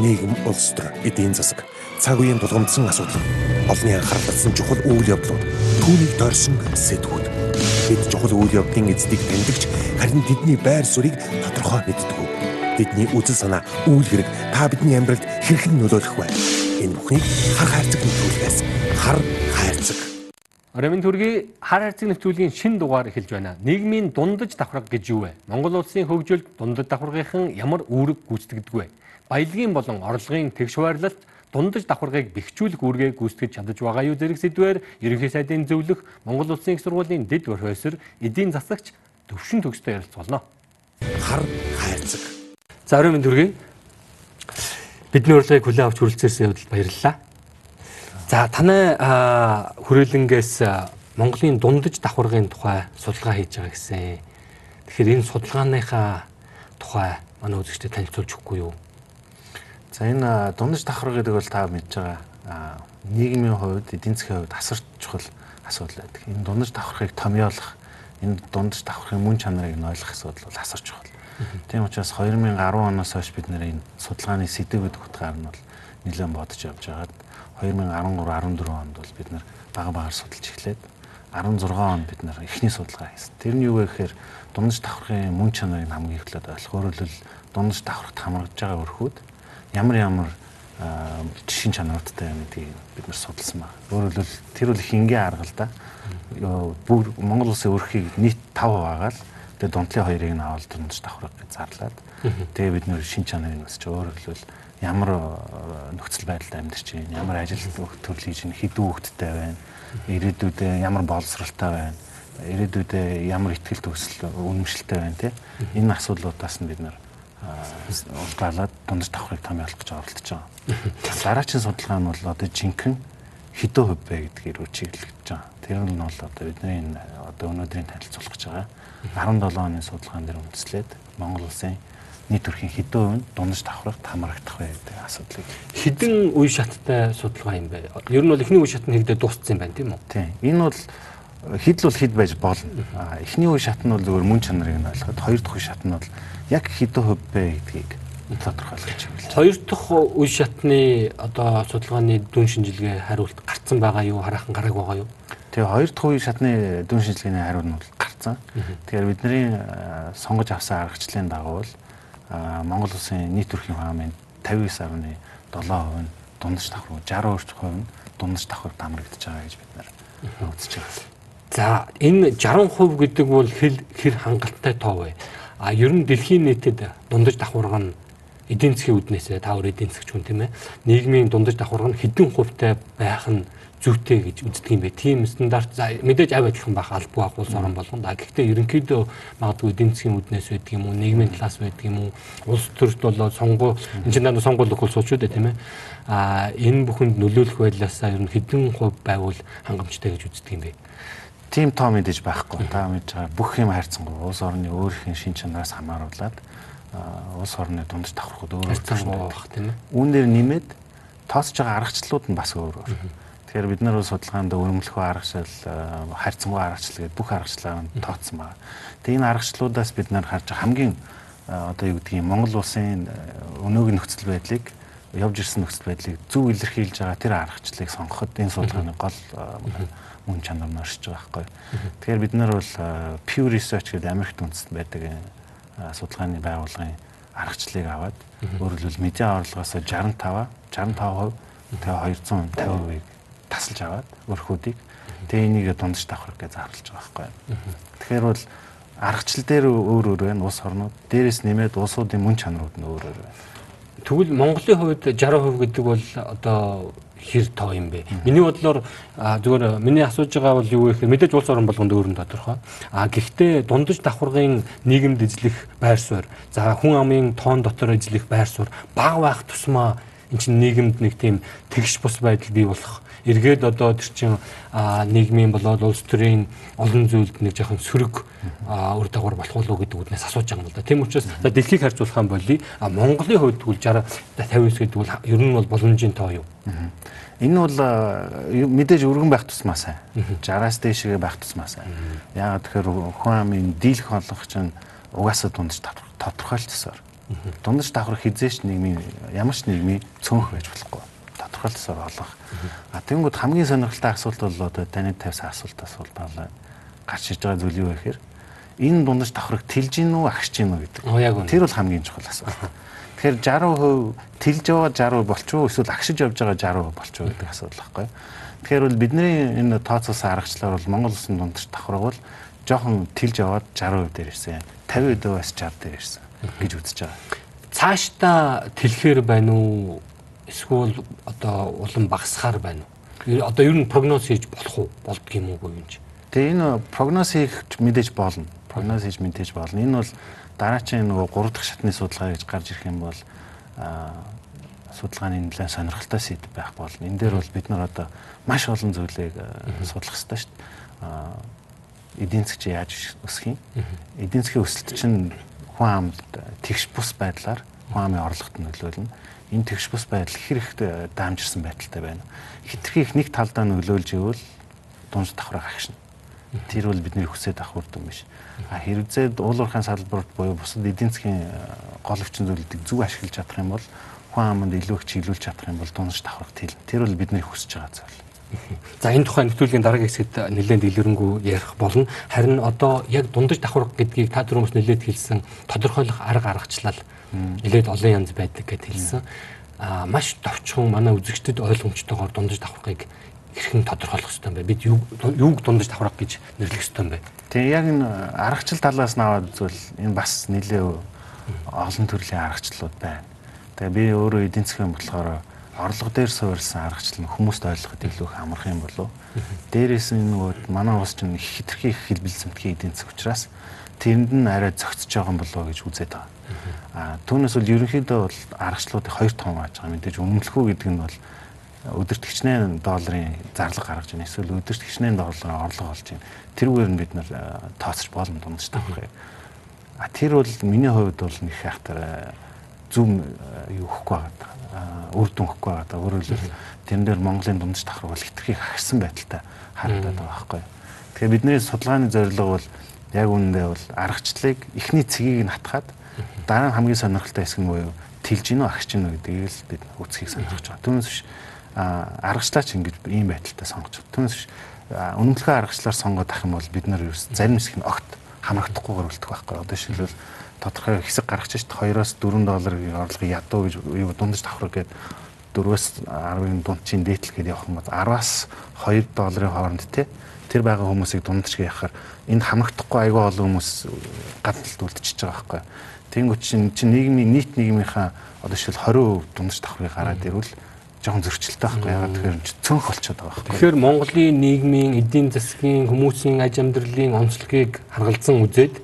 нийгэм, улс төр, эдийн засаг, цаг үеийн тулгамдсан асуудал, олонний анхаарлатсан чухал үйл явдлууд, түүнийг дорсон сэдвүүд. Бид чухал үйл явдлын эздийг тэмдэгч харин тэдний байр суурийг тодорхой мэддэг. Бидний үзэл санаа, үйл хэрэг та бидний амьдралд хэрхэн нөлөөлөх вэ? Энэ бүхнийг хар хайрцаг нөхцөлгөөс хар хайрцаг Оройн төргийн хар хайрцаг нэвтрүүлгийн шин дугаар эхэлж байна. Нийгмийн дундаж давхарга гэж юу вэ? Монгол улсын хөгжилд дундаж давхаргын ямар үүрэг гүйцэтгэдэг вэ? Баялагын болон орлогын тэгш хуваарлалт дундаж давхаргыг бэхжүүлэх үүргээ гүйцэтгэж чадаж байгаа юу зэрэг сэдвээр ерөнхий сайдын зөвлөх Монгол улсын их сургуулийн дэд профессор эдийн засагч төвшин төгсдөө ярилцуулно. Хар хайрцаг. За оройн төргийн бидний урилгыг хүлээн авч хүрэлцээрсэн явдалд баярлалаа. За танай хүрээлэнгээс Монголын дундаж давхаргын тухай судалгаа хийж байгаа гэсэн. Тэгэхээр энэ судалгааныхаа тухай манай үзэгчдэд танилцуулж өгөхгүй юу? За энэ дундаж давхар гэдэг бол та мэдж байгаа нийгмийн хувьд эдийн засгийн хувьд асар чухал асуудал байдаг. Энэ дундаж давхархыг томьёолох, энэ дундаж давхархын мөн чанарыг нь ойлгох асуудал бол асар чухал. Тийм учраас 2010 оноос хойш бид нэр энэ судалгааны сэдв гэдэг утгаар нь бол нэлээд бодож явж байгаад 2013 14 онд бол бид нэр бага багаар судалж эхлээд 16 онд бид нэр эхний судалгаа хийсэн. Тэр нь юу вэ гэхээр дундаж давхрын мөн чанарыг хамгийн эхлээд ойлгох. Өөрөөр хэлбэл дундаж давхрагт хамрагдж байгаа өрхүүд ямар ямар шин чанаруудтай юм гэдгийг бид нар судалсан байна. Өөрөөр хэлбэл тэр бол их энгийн арга л да. Бүр Монгол улсын өрхийг нийт 5 хуваагаал тэгээ дундлын хоёрыг нь аваад дундаж давхраг гэж зарлаад. Тэгээ бид нэр шин чанарыг өсч өөрөөр хэлбэл ямар нөхцөл байдалд амьдарч байна, ямар ажил хийж байна, хэдэн хүүхэдтэй байна, ирээдүйдээ ямар боловсралтай байна, ирээдүйдээ ямар ихтгэл төгсөл үнэмшилтэй байна те. Энэ асуудлуудаас нь бид нэр уулзгаалаад дундаж давхрыг томьёолох гэж оролдож байгаа. Дараагийн судалгаа нь бол одоо жинхэнэ хэдэн хувь бэ гэдгийг рүү чиглэж байгаа. Тэр нь бол одоо бидний одоо өнөөдрийн танилцуулах гэж байгаа. 17 оны судалгаан дээр үндэслээд Монгол улсын нийт төрхийн хэдэн хувь дундаж давхрагт хамрагдах вэ гэдэг асуудлыг хэдэн үе шаттай судалгаа юм бэ? Ер нь бол эхний үе шат нь хэдэ дууссан юм байна тийм үү? Тийм. Энэ бол хэд л бол хэд байж болно. Эхний үе шат нь бол зөвхөн мөн чанарыг нь ойлгоход хоёр дахь үе шат нь бол яг хэдэн хувь бэ гэдгийг тодорхойлох чиглэл. Хоёр дахь үе шатны одоо судалгааны дүн шинжилгээ хариулт гарцсан байгаа юу? Хараахан гараг байгаа юу? Тэгээ хоёр дахь үе шатны дүн шинжилгээний хариу нь бол гарцсан. Тэгэхээр бидний сонгож авсан аргачлалын дагуу бол Монгол улсын нийт төрхийн хаамын 59.7% нь дундаж давхар 60% нь дундаж давхар дамрагдаж байгаа гэж бид нар үзэж байгаа. За энэ 60% гэдэг бол хэр хэр хангалттай тоо вэ? А ер нь дэлхийн нийтэд дундаж давхарга нь эдийн засгийн үүднээс та өөр эдийн засгч хүн тийм ээ нийгмийн дундаж давхарга нь хэдэн хувьтай байх нь зүйтэй гэж үздэг юм бэ. Тийм стандарт мэдээж авь адилхан байх албагүй ах улс орон болгонд. Гэхдээ ерөнхийдөө магадгүй эдийн засгийн үүднээс байдаг юм уу, нийгмийн талаас байдаг юм уу, улс төрт болоо сонгуу энэ чинь дандаа сонгуул өгөх улсууд шүү дээ тийм ээ. А энэ бүхэнд нөлөөлөх байдлаасаа ер нь хэдэн хувь байвал хангамжтай гэж үздэг юм бэ. Тийм тоо мэдээж байхгүй. Та мэдж байгаа бүх юм хайрцангуй улс орны өөрийнх нь шин чанараас хамааруулаад улс орны дундаж давхрахад өөр өөр байх тийм ээ. Үүн дээр нэмээд тоосж байгаа аргачлалууд нь бас өөр өөр. Тэгэхээр бид нар судалгаанд өрөмлөх аргачлал, харьцангуй аргачлал гэдэг бүх аргачлалаа тооцсон байна. Тэгээ энэ аргачлалуудаас бид нар харж хамгийн одоо юу гэдгийг Монгол улсын өнөөгийн нөхцөл байдлыг явж ирсэн нөхцөл байдлыг зөв илэрхийлж байгаа тэр аргачлалыг сонгоход энэ судалгааны гол мөн чанар нь оршиж байгаа байхгүй. Тэгэхээр бид нар бол Pew Research гэдэг Америкт үндэстэнд байдаг судалгааны байгууллагын аргачлалыг аваад өөрөөр хэлбэл медиа орлогоос 65 65% тэгээ 250%-ийг тасалж аваад өрхүүдийг тэгээ энийг дундаж давхрах гэж зарлж байгаа байхгүй. Тэгэхээр бол аргачлал дээр өөр өөр байна улс орнууд. Дээрээс нэмээд улсуудын мөн чанарууд нь өөр өөр байна. Тэгвэл Монголын хувьд 60% гэдэг бол одоо хэр тоо юм бэ? Миний бодлоор зүгээр миний асууж байгаа бол юу гэхээр мэдээж улс орон болгонд өөр нь тодорхой. А гэхдээ дундаж давхаргын нийгэмд эзлэх байр суурь, за хүн амын тоон дотор эзлэх байр суурь бага байх тусмаа эн чинь нийгэмд нэг тийм тэгш бус байдал бий болох эргээд одоо тэр чин нийгмийн болоод улс төрийн олон зүйлд нэг жоохон сөрөг үр дагавар болох уу гэдэг үднээс асууж байгаа юм л да. Тийм учраас за дэлхийг харьцуулах юм боли а Монголын хувьд тэгвэл 60 59 гэдэг бол ер нь бол боломжийн тоо юу? Энэ бол мэдээж өргөн байх тусмаа сайн. 60-аас дээшгээ байх тусмаа сайн. Яагаад тэгэхээр хүн амын дийлэх олох чинь угаасаа дундаж тодорхойлцсоор. Дундаж давхар хизээч нийгмийн ямар ч нийгмийн цөөнх байж болохгүй. Тодорхойлсоор олох. А тэгэнгүүт хамгийн сонирхолтой асуулт бол одоо таны тавьсан асуултаас бол таалаа гарч иж байгаа зүйл юу вэ гэхээр энэ дундаж давхарыг тэлж гин үү агшиж гин үү гэдэг. Тэр бол хамгийн чухал асуулт. Тэгэхээр 60% тэлж байгаа 60% болчихоо эсвэл агшиж явж байгаа 60% болчихоо гэдэг асуудал байхгүй. Тэгэхээр бол бидний энэ тооцоолсон аргачлалаар бол Монгол улсын дундаж давхарыг бол жоохон тэлж яваад 60% дээр ирсэн. 50% бас 60 дээр ирсэн гэж үзэж байгаа. Цаашдаа тэлэхээр байна уу? Эсвэл одоо улам багасхаар байна уу? Одоо ер нь прогноз хийж болох уу? Болдго юм уу чи? Тэгээ энэ прогноз хийх мэдээж болно. Прогноз хийж мэдээж болно. Энэ бол дараачийн нөгөө 3 дахь шатны судалгаа гэж гарч ирэх юм бол судалгааны нэлээд сонирхолтой сэдв байх болно. Энэ дээр бол бид нар одоо маш олон зүйлийг судлах хэрэгтэй шүү дээ. Эдийн засгийн яаж өсөх юм? Эдийн засгийн өсөлт чинь хүн амд тэгш бус байдлаар хүн амын орлогот нөлөөлнө. Энэ тэгш бус байдал хэр их даамжирсан байдалтай байна. Хитрхи их нэг талдаа нөлөөлж ивэл дунж давхраа агшина. Тэр бол бидний хүсээд авах үр дүн биш. А хэрэгцээд уулуурхайн салбарт буюу бусад эдийн засгийн гол өвчин зүйлүүдийг зөв ашиглаж чадах юм бол хүн аманд илүү их чиглүүлж чадах юм бол дунаж давхрах тэл. Тэр бол бидний хүсэж байгаа зүйл. За энэ тухайн нэвтрүүлгийн дараагийн хэсэгт нэлээд илэрэнгүй ярих болно. Харин одоо яг дундаж давхрах гэдгийг та түрүүс нэлээд хэлсэн тодорхойлох арга аргачлал нэлээд олон янз байдаг гэд хэлсэн. А маш товчхон манай үзэгчдэд ойлгомжтойгоор дундаж давхрахыг хэрхэн тодорхойлох хэрэгтэй юм бэ? Бид юуг дундаж давхрах гэж нэрлэх хэрэгтэй юм бэ? Тэгээ яг энэ аргачлал талаас нь аваад зүйл энэ бас нэлээ олон төрлийн аргачлалууд байна. Тэгээ би өөрөө эдийн засгийн болохоор орлого дээр суурилсан аргачлал нь хүмүүст ойлгоход илүү их амарх юм болов. Дээрээс нь нөгөө манай улс чинь хитрхи их хэлбэл зэмтгий эдийн засаг учраас тэрэнд нь арай зөгцөж байгаа юм болов гэж үзээд байгаа. А түүнээс бол ерөнхийдөө бол аргачлалуудыг хоёр том хааж байгаа. Мэдээж өмнөлөхөө гэдэг нь бол өдөрт хичнээн долларын зарлага гаргаж байна. Эсвэл өдөрт хичнээн долларын орлого олж байна. Тэрүүгээр нь бид нар тооцож болно дундаж тавих. А тэр бол миний хувьд бол нэг хайхтар зүм юу өгөхгүй байгаа. Үр дүн өгөхгүй байгаа. Өөрөөр хэлбэл тэрэн дээр Монголын дундаж давхар бол хитрхи хагсан байдалтай харагдаад байгаа байхгүй. Тэгэхээр бидний судалгааны зорилго бол яг үүндээ бол аргачлалыг эхний цэгийг нь хатгаад дараа нь хамгийн сонирхолтой хэсэг нь буюу тэлж гинөө агч гинөө гэдгийг л бид үзхийг сонирхож байгаа. Түүнээс биш аргачлаач ингэж ийм байдалтай сонгож байна. Түүнээс биш үнэмлэхээ аргачлаар сонгоод ах юм бол бид нар ерөөс зарим хэсэг нь огт хамрагдахгүйгээр үлдэх байхгүй. Одоо жишээлбэл тодорхой хэсэг гаргаж шít 2-оос 4 долларын орлогыг ядуу гэж юу дундаж давхраг гээд 4-өөс 10-ын дундчийн дээтэл гээд явах юм бол 10-аас 2 долларын хооронд те тэр байгаа хүмүүсийг дундаж яхаар энд хамрагдахгүй айгүй олон хүмүүс гадналт үлдчихэж байгаа байхгүй. Тэнгүүт чинь чинь нийгмийн нийт нийгмийнхаа одоо жишээл 20% дундаж давхрыг гараад ирвэл жоохон зөрчилтэй байхгүй ягаад тэгэхээр цөнх болчиход байгаа байхгүй. Тэгэхээр Монголын нийгмийн эдийн засгийн хүмүүсийн аж амьдралын онцлогийг харгалзан үзээд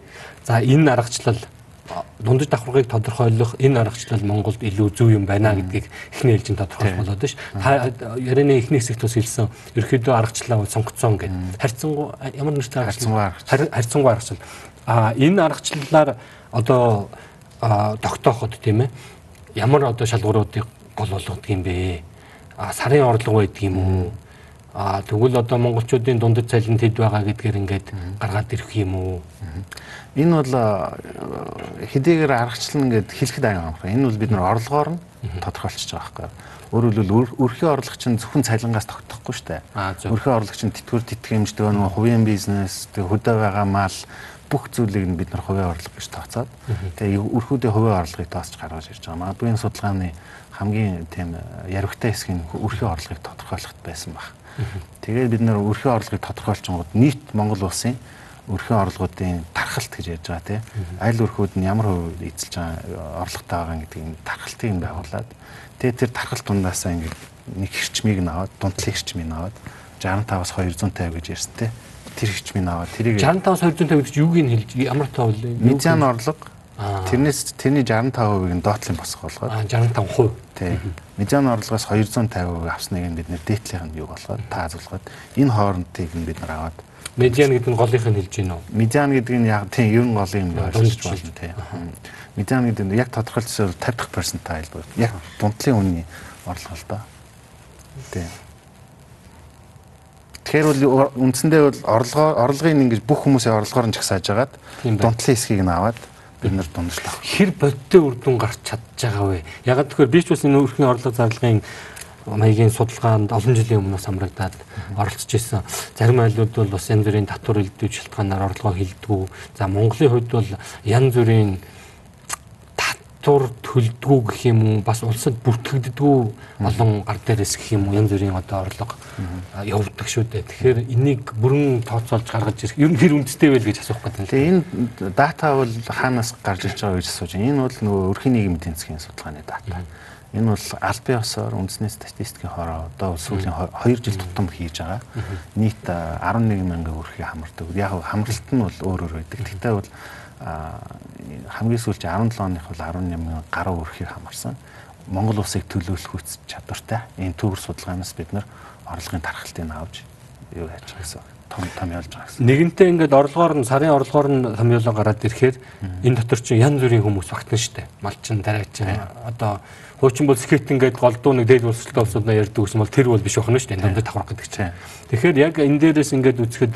за энэ аргачлал дундаж давхаргыг тодорхойлох энэ аргачлал Монголд илүү зөв юм байна гэдгийг эхний ээлжинд тодорхойлох болоод ш. Та ярианы эхний хэсэгт бас хэлсэн ерөөдөө аргачлалаа сонгоцсон гэдэг. Харьцангуй ямар нэртэй аргачлал харьцангуй аргачлал. А энэ аргачлалаар одоо тогтооход тийм ээ ямар одоо шалгууруудыг гол болгодог юм бэ? а сарын орлого байдаг юм уу? А тэгвэл одоо монголчуудын дундад цалин хэд байгаа гэдгээр ингээд гаргаад ирэх юм уу? Энэ бол хэдийгээр аргачлал ингээд хэлэхэд аян амархан. Энэ бол бид нар орлогоор нь тодорхойлчихж байгаа байхгүй. Өөрөөр хэлбэл өрхийн орлого чинь зөвхөн цалингаас тогтохгүй шүү дээ. Өрхийн орлого чинь тэтгэвэр тэтгэмжтэй нөгөө хувийн бизнес, хөдөө байгаа мал бүх зүйлийг нь бид нар хувийн орлого гэж тооцоод тэгээ өрхүүдээ хувийн орлогыг тооцож гаргаж ирж байгаа. Магадгүй энэ судалгааны хамгийн тийм яригтай хэсэг нь өрхийн орлогыг тодорхойлоход байсан баг. Тэгээд бид нэр өрхийн орлогыг тодорхойлчингууд нийт Монгол улсын өрхийн орлогуудын тархалт гэж ярьж байгаа тийм аль өрхүүд нь ямар хувь эзэлж байгаа орлоготой байгаа гэдгийг тархалтыг байгуулад тэгээд тэр тархалт дундаасаа ингээд нэг хэрчмийг нь аваад дундлын хэрчмийг нь аваад 65-аас 250 гэж ярьсан тийм тэр хэрчмийг нь аваад тэрийг 65-аас 250 гэдэг чинь юуг нь хэлж ямар тоо вэ? Медиан орлого Тэрнээс тэрний 65%-ийг нь доотлын босго болгоод. Аа 65%. Тий. Медиан орлогоос 250% авсныг нь бид нэр дээдлийнх нь юу болгоод таазуулгаад энэ хоорондыг нь бид нар аваад медиан гэдэг нь голынх нь хэлж гинөө. Медиан гэдэг нь яг тийм ер нь голын юм ойлгож болно тий. Медиан гэдэг нь яг тодорхойлцоор 50 дахь перцентайл бүр. Яг дундлын үнийн орлого л доо. Тий. Тэгэхээр бол үндсэндээ бол орлогоо орлогын ингэж бүх хүмүүсийн орлогоор нь жагсааж агаад дундлын хэсгийг нь аваад бид нар дундаж давхар. Хэр бодтой үр дүн гарч чадж байгаа вэ? Ягаад тэгэхээр би ч бас энэ өрхийн орлого зарлагын маягийн судалгаанд олон жилийн өмнөөс амрагдаад оролцож исэн. Зарим айлууд бол бас янз бүрийн татвар элдвэж шалтгаанаар орлогоо хилдэггүй. За Монголын хувьд бол янз бүрийн татвар төлдгүү гэх юм уу бас улсад бүртгэгддэггүй олон гар дээрээс гэх юм уу янз бүрийн одоо орлого явагддаг шүү дээ. Тэгэхээр энийг бүрэн тооцоолж гаргаж ирэх ер нь хэр үнэтэй вэ гэж асуух гэдэг. Тэгээ энэ дата бол хаанаас гарч ирж байгаа гэж асууж байна. Энэ бол нөгөө өрхийн нийгмийн эдийн засгийн судалгааны дата. Энэ бол аль бие осоор үндэсний статистикийн хороо одоо сүүлийн 2 жил тутам хийж байгаа. Нийт 11 мянган өрхий хамардаг. Яг хамралт нь бол өөр өөр байдаг. Тэгтээ бол хамгийн сүүлчийн 17 оных бол 18 мянган гаруй өрхийг хамарсан. Монгол улсыг төлөөлөх хүч чадвартай энэ төвөр судалгаанаас бид нар орлогын тархалтыг авч юу яаж байгаа гэсэн том томьёолж байгаа гэсэн. Нэгэнтээ ингээд орлогоор нь сарын орлогоор нь томьёолоо гараад ирэхээр энэ дотор чинь янз бүрийн хүмүүс багтана штэ. Малчин, дараачин одоо хуучин бол скет ингээд голдуу нэг дээд улстай улсуудаа ярьдаг гэсэн бол тэр бол биш байна штэ. Энэ донд таврах гэдэг чинь. Тэгэхээр яг энэ дээрээс ингээд үзэхэд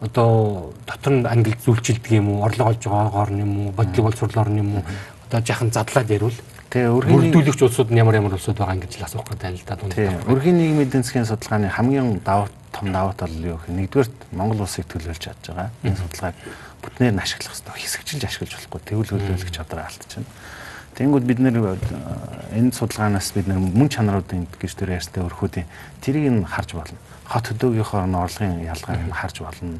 одоо дотор нь англи зүйлчилдэг юм уу, орлого олж байгаагаар юм уу, бодлого боловсруулаар юм уу, одоо жахан задлаад ярил. Тэгээ өрхийн бүрдүүлэгч улсууд нь ямар ямар улсууд байгаа ингэж л асуух гэдэг л да дунд. Өрхийн нийгмийн эдийн засгийн судалгааны хамгийн давуу том давуу тал юу гэх нэгдүгээр Монгол улсыг төлөөлж чадж байгаа. Энэ судалгааг бүтнээр нь ашиглах хэрэгтэй. Хэсэгчилж ашиглаж болохгүй. Тэгвэл хөлөөлөх чадвараа алдчихна. Тэнгүүд бид нэр энэ судалгаанаас бид нэр мөн чанаруудын гэж тэр ярьстай өрхүүдийн тэрийг нь харж болно хот хөдөөгийнхөө орлогын ялгааг нь харж болно.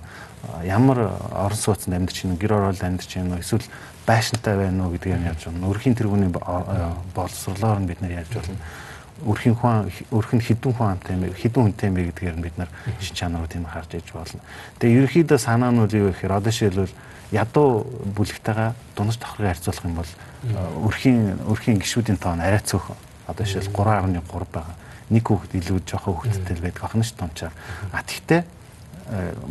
Ямар орон сууцнд амьдарч байна, гэр оролд амьдарч байна эсвэл байшинтай байна уу гэдгийг нь ярьж болно. Өрхийн тэргүүний боловсруулаар нь бид нэр ярьж болно. Өрхийн хүн өрхөнд хідэн хүн амтай юм хідэн хүнтэй юм гэдгээр нь бид нар шин чанаруудыг харж иж болно. Тэгээ ерөнхийдөө санаа нь юу гэхээр одоо шилбэл ядуу бүлэгтэйгээ дунаж давхрыг харьцуулах юм бол өрхийн өрхийн гişүүдийн тоон арай цөөхөн. Одоо шил 3.3 байгаа нэг хүүхэд илүү жоохон хүүхэдтэй л байдаг ахна ш томчаар. А тэгтээ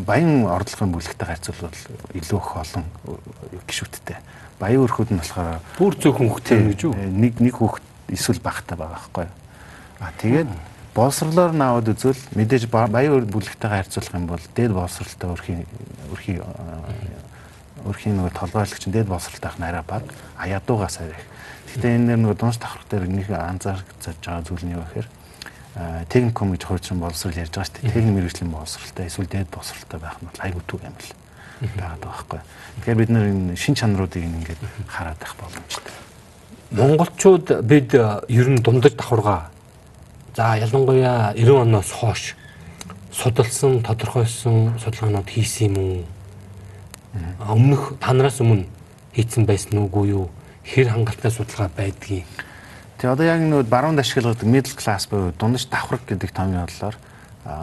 баян орлогын бүлэгтэй харьцуулбал илүү их олон гişүүдтэй. Баян өрхүүд нь болохоор бүр зөвхөн хүүхдтэй гэж юу? Нэг нэг хүүхэд эсвэл багтай байгаа байхгүй юу? А тэгээд боловсрлоор нь аваад үзвэл мэдээж баян бүлэгтэйгээ харьцуулах юм бол дээд боловсралтай өрхийн өрхийн өрхийн нөгөө толгойлогч дээд боловсралтайх нь арай бага. А ядуугаас арай их. Гэхдээ энэ нөгөө дундс давхрах дээр нэг анзаарч байгаа зүйл нь юу гэхээр техникум гэж хурцсан боловсрал ярьж байгаа шүү дээ. Техник мэрэгжлийн боловсралтай эсвэл дээд боловсралтай байх нь айгүй түг юм л байгаад байгаа байхгүй. Тэгэхээр бид нэр энэ шин чанаруудыг ингээд хараад байх боломжтой. Монголчууд бид ер нь дундаж давхаргаа за ялангуяа 90 оноос хойш судалсан, тодорхойлсон судалгаанууд хийсэн юм уу? Өмнөх танараас өмнө хийцэн байсан уугүй юу? Хэр хангалттай судалгаа байдгийг Тэгээ одоо яг нөгөө баруунд ашигладаг middle class буюу дундаж давхраг гэдэг томьёолоор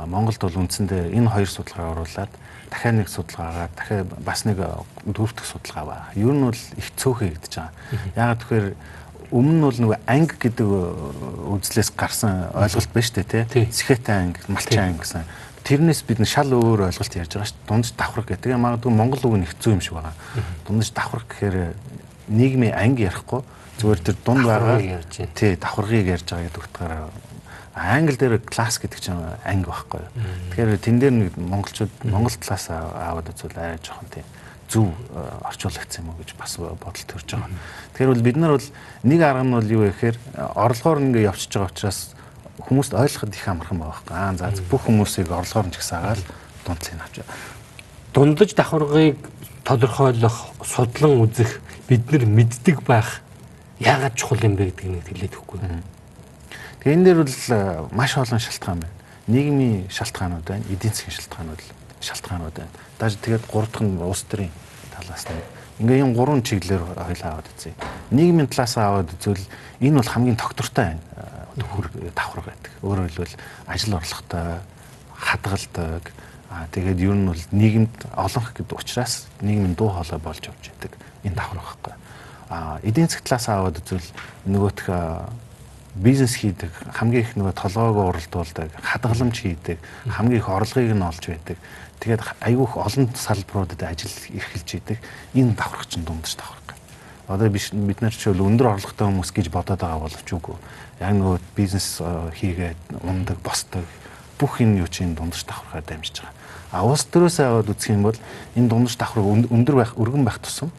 Монголд бол үндсэндээ энэ хоёр судалгааг оруулаад дахиад нэг судалгаагаа дахиад бас нэг дөрөвдөх судалгаа ба. Ер нь бол их цөөхөн хийгдэж байгаа. Яагаад тэгэхээр өмнө нь бол нөгөө анги гэдэг үзлээс гарсан ойлголт байна шүү дээ тий. Сэхэтэй анги, малчин анги гэсэн. Тэрнээс бид нэг шал өөр ойлголт ярьж байгаа шүү. Дундаж давхраг гэдэг. Магадгүй Монгол үг нь хэцүү юм шиг байгаа. Дундаж давхраг гэхээр нийгмийн анги ярихгүй Зүгээр тэр дунд байгаа тий давхаргыг ярьж байгаа гэдэг утгаараа англи дээр класс гэдэг чинь анги байхгүй. Тэгэхээр тэн дээр нэг монголчууд монгол талаас аваад үзвэл арай жоохон тий зөв э, орчуулагдсан юм уу гэж бас бодол төрж байгаа. Тэгэхээр бол бид нар бол нэг арга нь бол юу вэ гэхээр орлогоор ингээ явчихж байгаа учраас хүмүүст ойлгоход их амархан байгаа байхгүй. Аа за бүх хүмүүсийг орлогоор нь ч гэсэн агаал дундлыг авч. Дундаж давхаргыг тодорхойлох, судлан үзэх бид нар мэддэг байх яагаад чухал юм бэ гэдгийг нэг хэлээд өгөхгүй. Тэгээ энэ дээр бол э, маш олон шалтгаан байна. Нийгмийн шалтгаанууд байна, эдийн засгийн шалтгаанууд шалтгаанууд байна. Даж тэгээд гурав дахь нь улс төрийн талаас нь ингээ юм гурван чиглэлээр хоёлаа аваад үзье. Нийгмийн талаас аваад үзвэл энэ бол хамгийн тогтвортой байна. Төхөр давхар байдаг. Өөрөөр хэлбэл ажил орлоготой хадгалдаг. Аа тэгээд ер нь бол нийгэмд олонх гэдэг учраас нийгмийн дуу хоолой болж явж байдаг. Энэ давхар байхгүй эдийн засгийн талаас аваад үзвэл нөгөөх бизнес хийдэг хамгийн их нөгөө толгоогоо уралдуулдаг хадгаламж хийдэг хамгийн их орлогыг нь олж байдаг. Тэгээд айгүйх олон салбаруудад ажил эрхэлж идэг. Энэ давхрах чинь дундаж давхрах одоо биш бид нар ч өндөр орлоготой хүмүүс гэж бодоод байгаа боловч үгүй. Яг нөгөө бизнес хийгээд ундаг босдог бүх энэ юу чинь дундаж давхрахаар дамжиж байгаа. А улс төрөөсөө аваад үзэх юм бол энэ дундаж давхраг өндөр байх өргөн байх тусам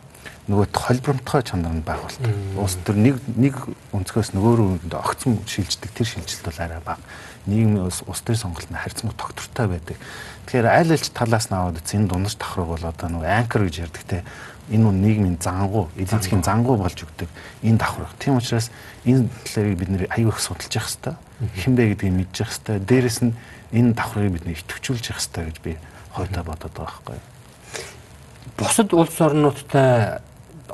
нөгөө холбромтгой чанар нь бага болт. Уус төр нэг нэг өнцгөөс нөгөө рүү огцом шилждэг тэр шилжилт бол арай бага. Нийгмийн ус ус төр сонголт нь харьцмаг тогтвортой байдаг. Тэгэхээр аль аль талаас нь аваад энэ дундаж давхраг бол одоо нөгөө анкер гэж ярьдаг те энэ нь нийгмийн зангуу, эдийн засгийн зангуу болж өгдөг энэ давхраг. Тийм учраас энэ талыг бид нэр аюу их судалж явах хэрэгтэй. Хинбэ гэдгийг мэдчих хэрэгтэй. Дээрэс нь энэ давхрыг бид идэвхжүүлж явах хэрэгтэй гэж би хойдоо бодоод байгаа байхгүй. Бусад улс орнуудтай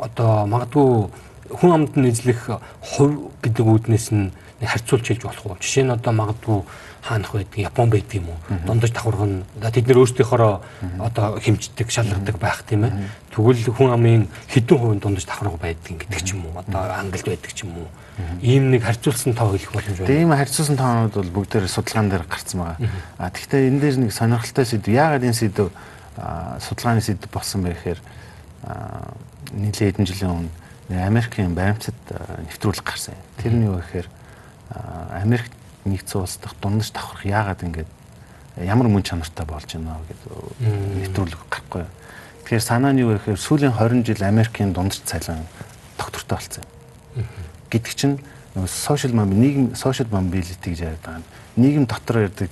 одоо магадгүй хүн амд нь эзлэх хувь гэдэг үүднээс нь харьцуулж хэлж болох уу? Жишээ нь одоо магадгүй хаанах байдаг, Япон байдаг юм уу? Дундаж давхарх нь тэд нэр өөрсдийнхоороо одоо хэмждэг, шалгадаг байх тийм ээ. Тэгвэл хүн амын хэдэн хувийн дундаж давхарх байдаг гэдэг ч юм уу? Одоо Англид байдаг ч юм уу? Ийм нэг харьцуулсан тоо хэлэх боломж байна. Тийм харьцуулсан тоонууд бол бүгдээр судалгаан дээр гарцсан байгаа. А тэгэхээр энэ дээр нэг сонирхолтой сэдв. Яагаад энэ сэдв судалгааны сэдв болсон бэ гэхээр нийлээ хэдэн жилийн өмнө Америкийн баримтад нэвтрүүлэг гарсан. Тэр нь юу гэхээр Америк нэгдсэн улс дахь дундаж давхрах яагаад ингэж ямар мөн чанартай болж байна гэдэг нэвтрүүлэг гарахгүй. Тэгэхээр санаа нь юу гэхээр сүүлийн 20 жил Америкийн дундаж цалин доктортой болсон. Гэдэг чинь social нийгэм social mobility гэж яриад байгаа. Нийгэм дотор ярьдаг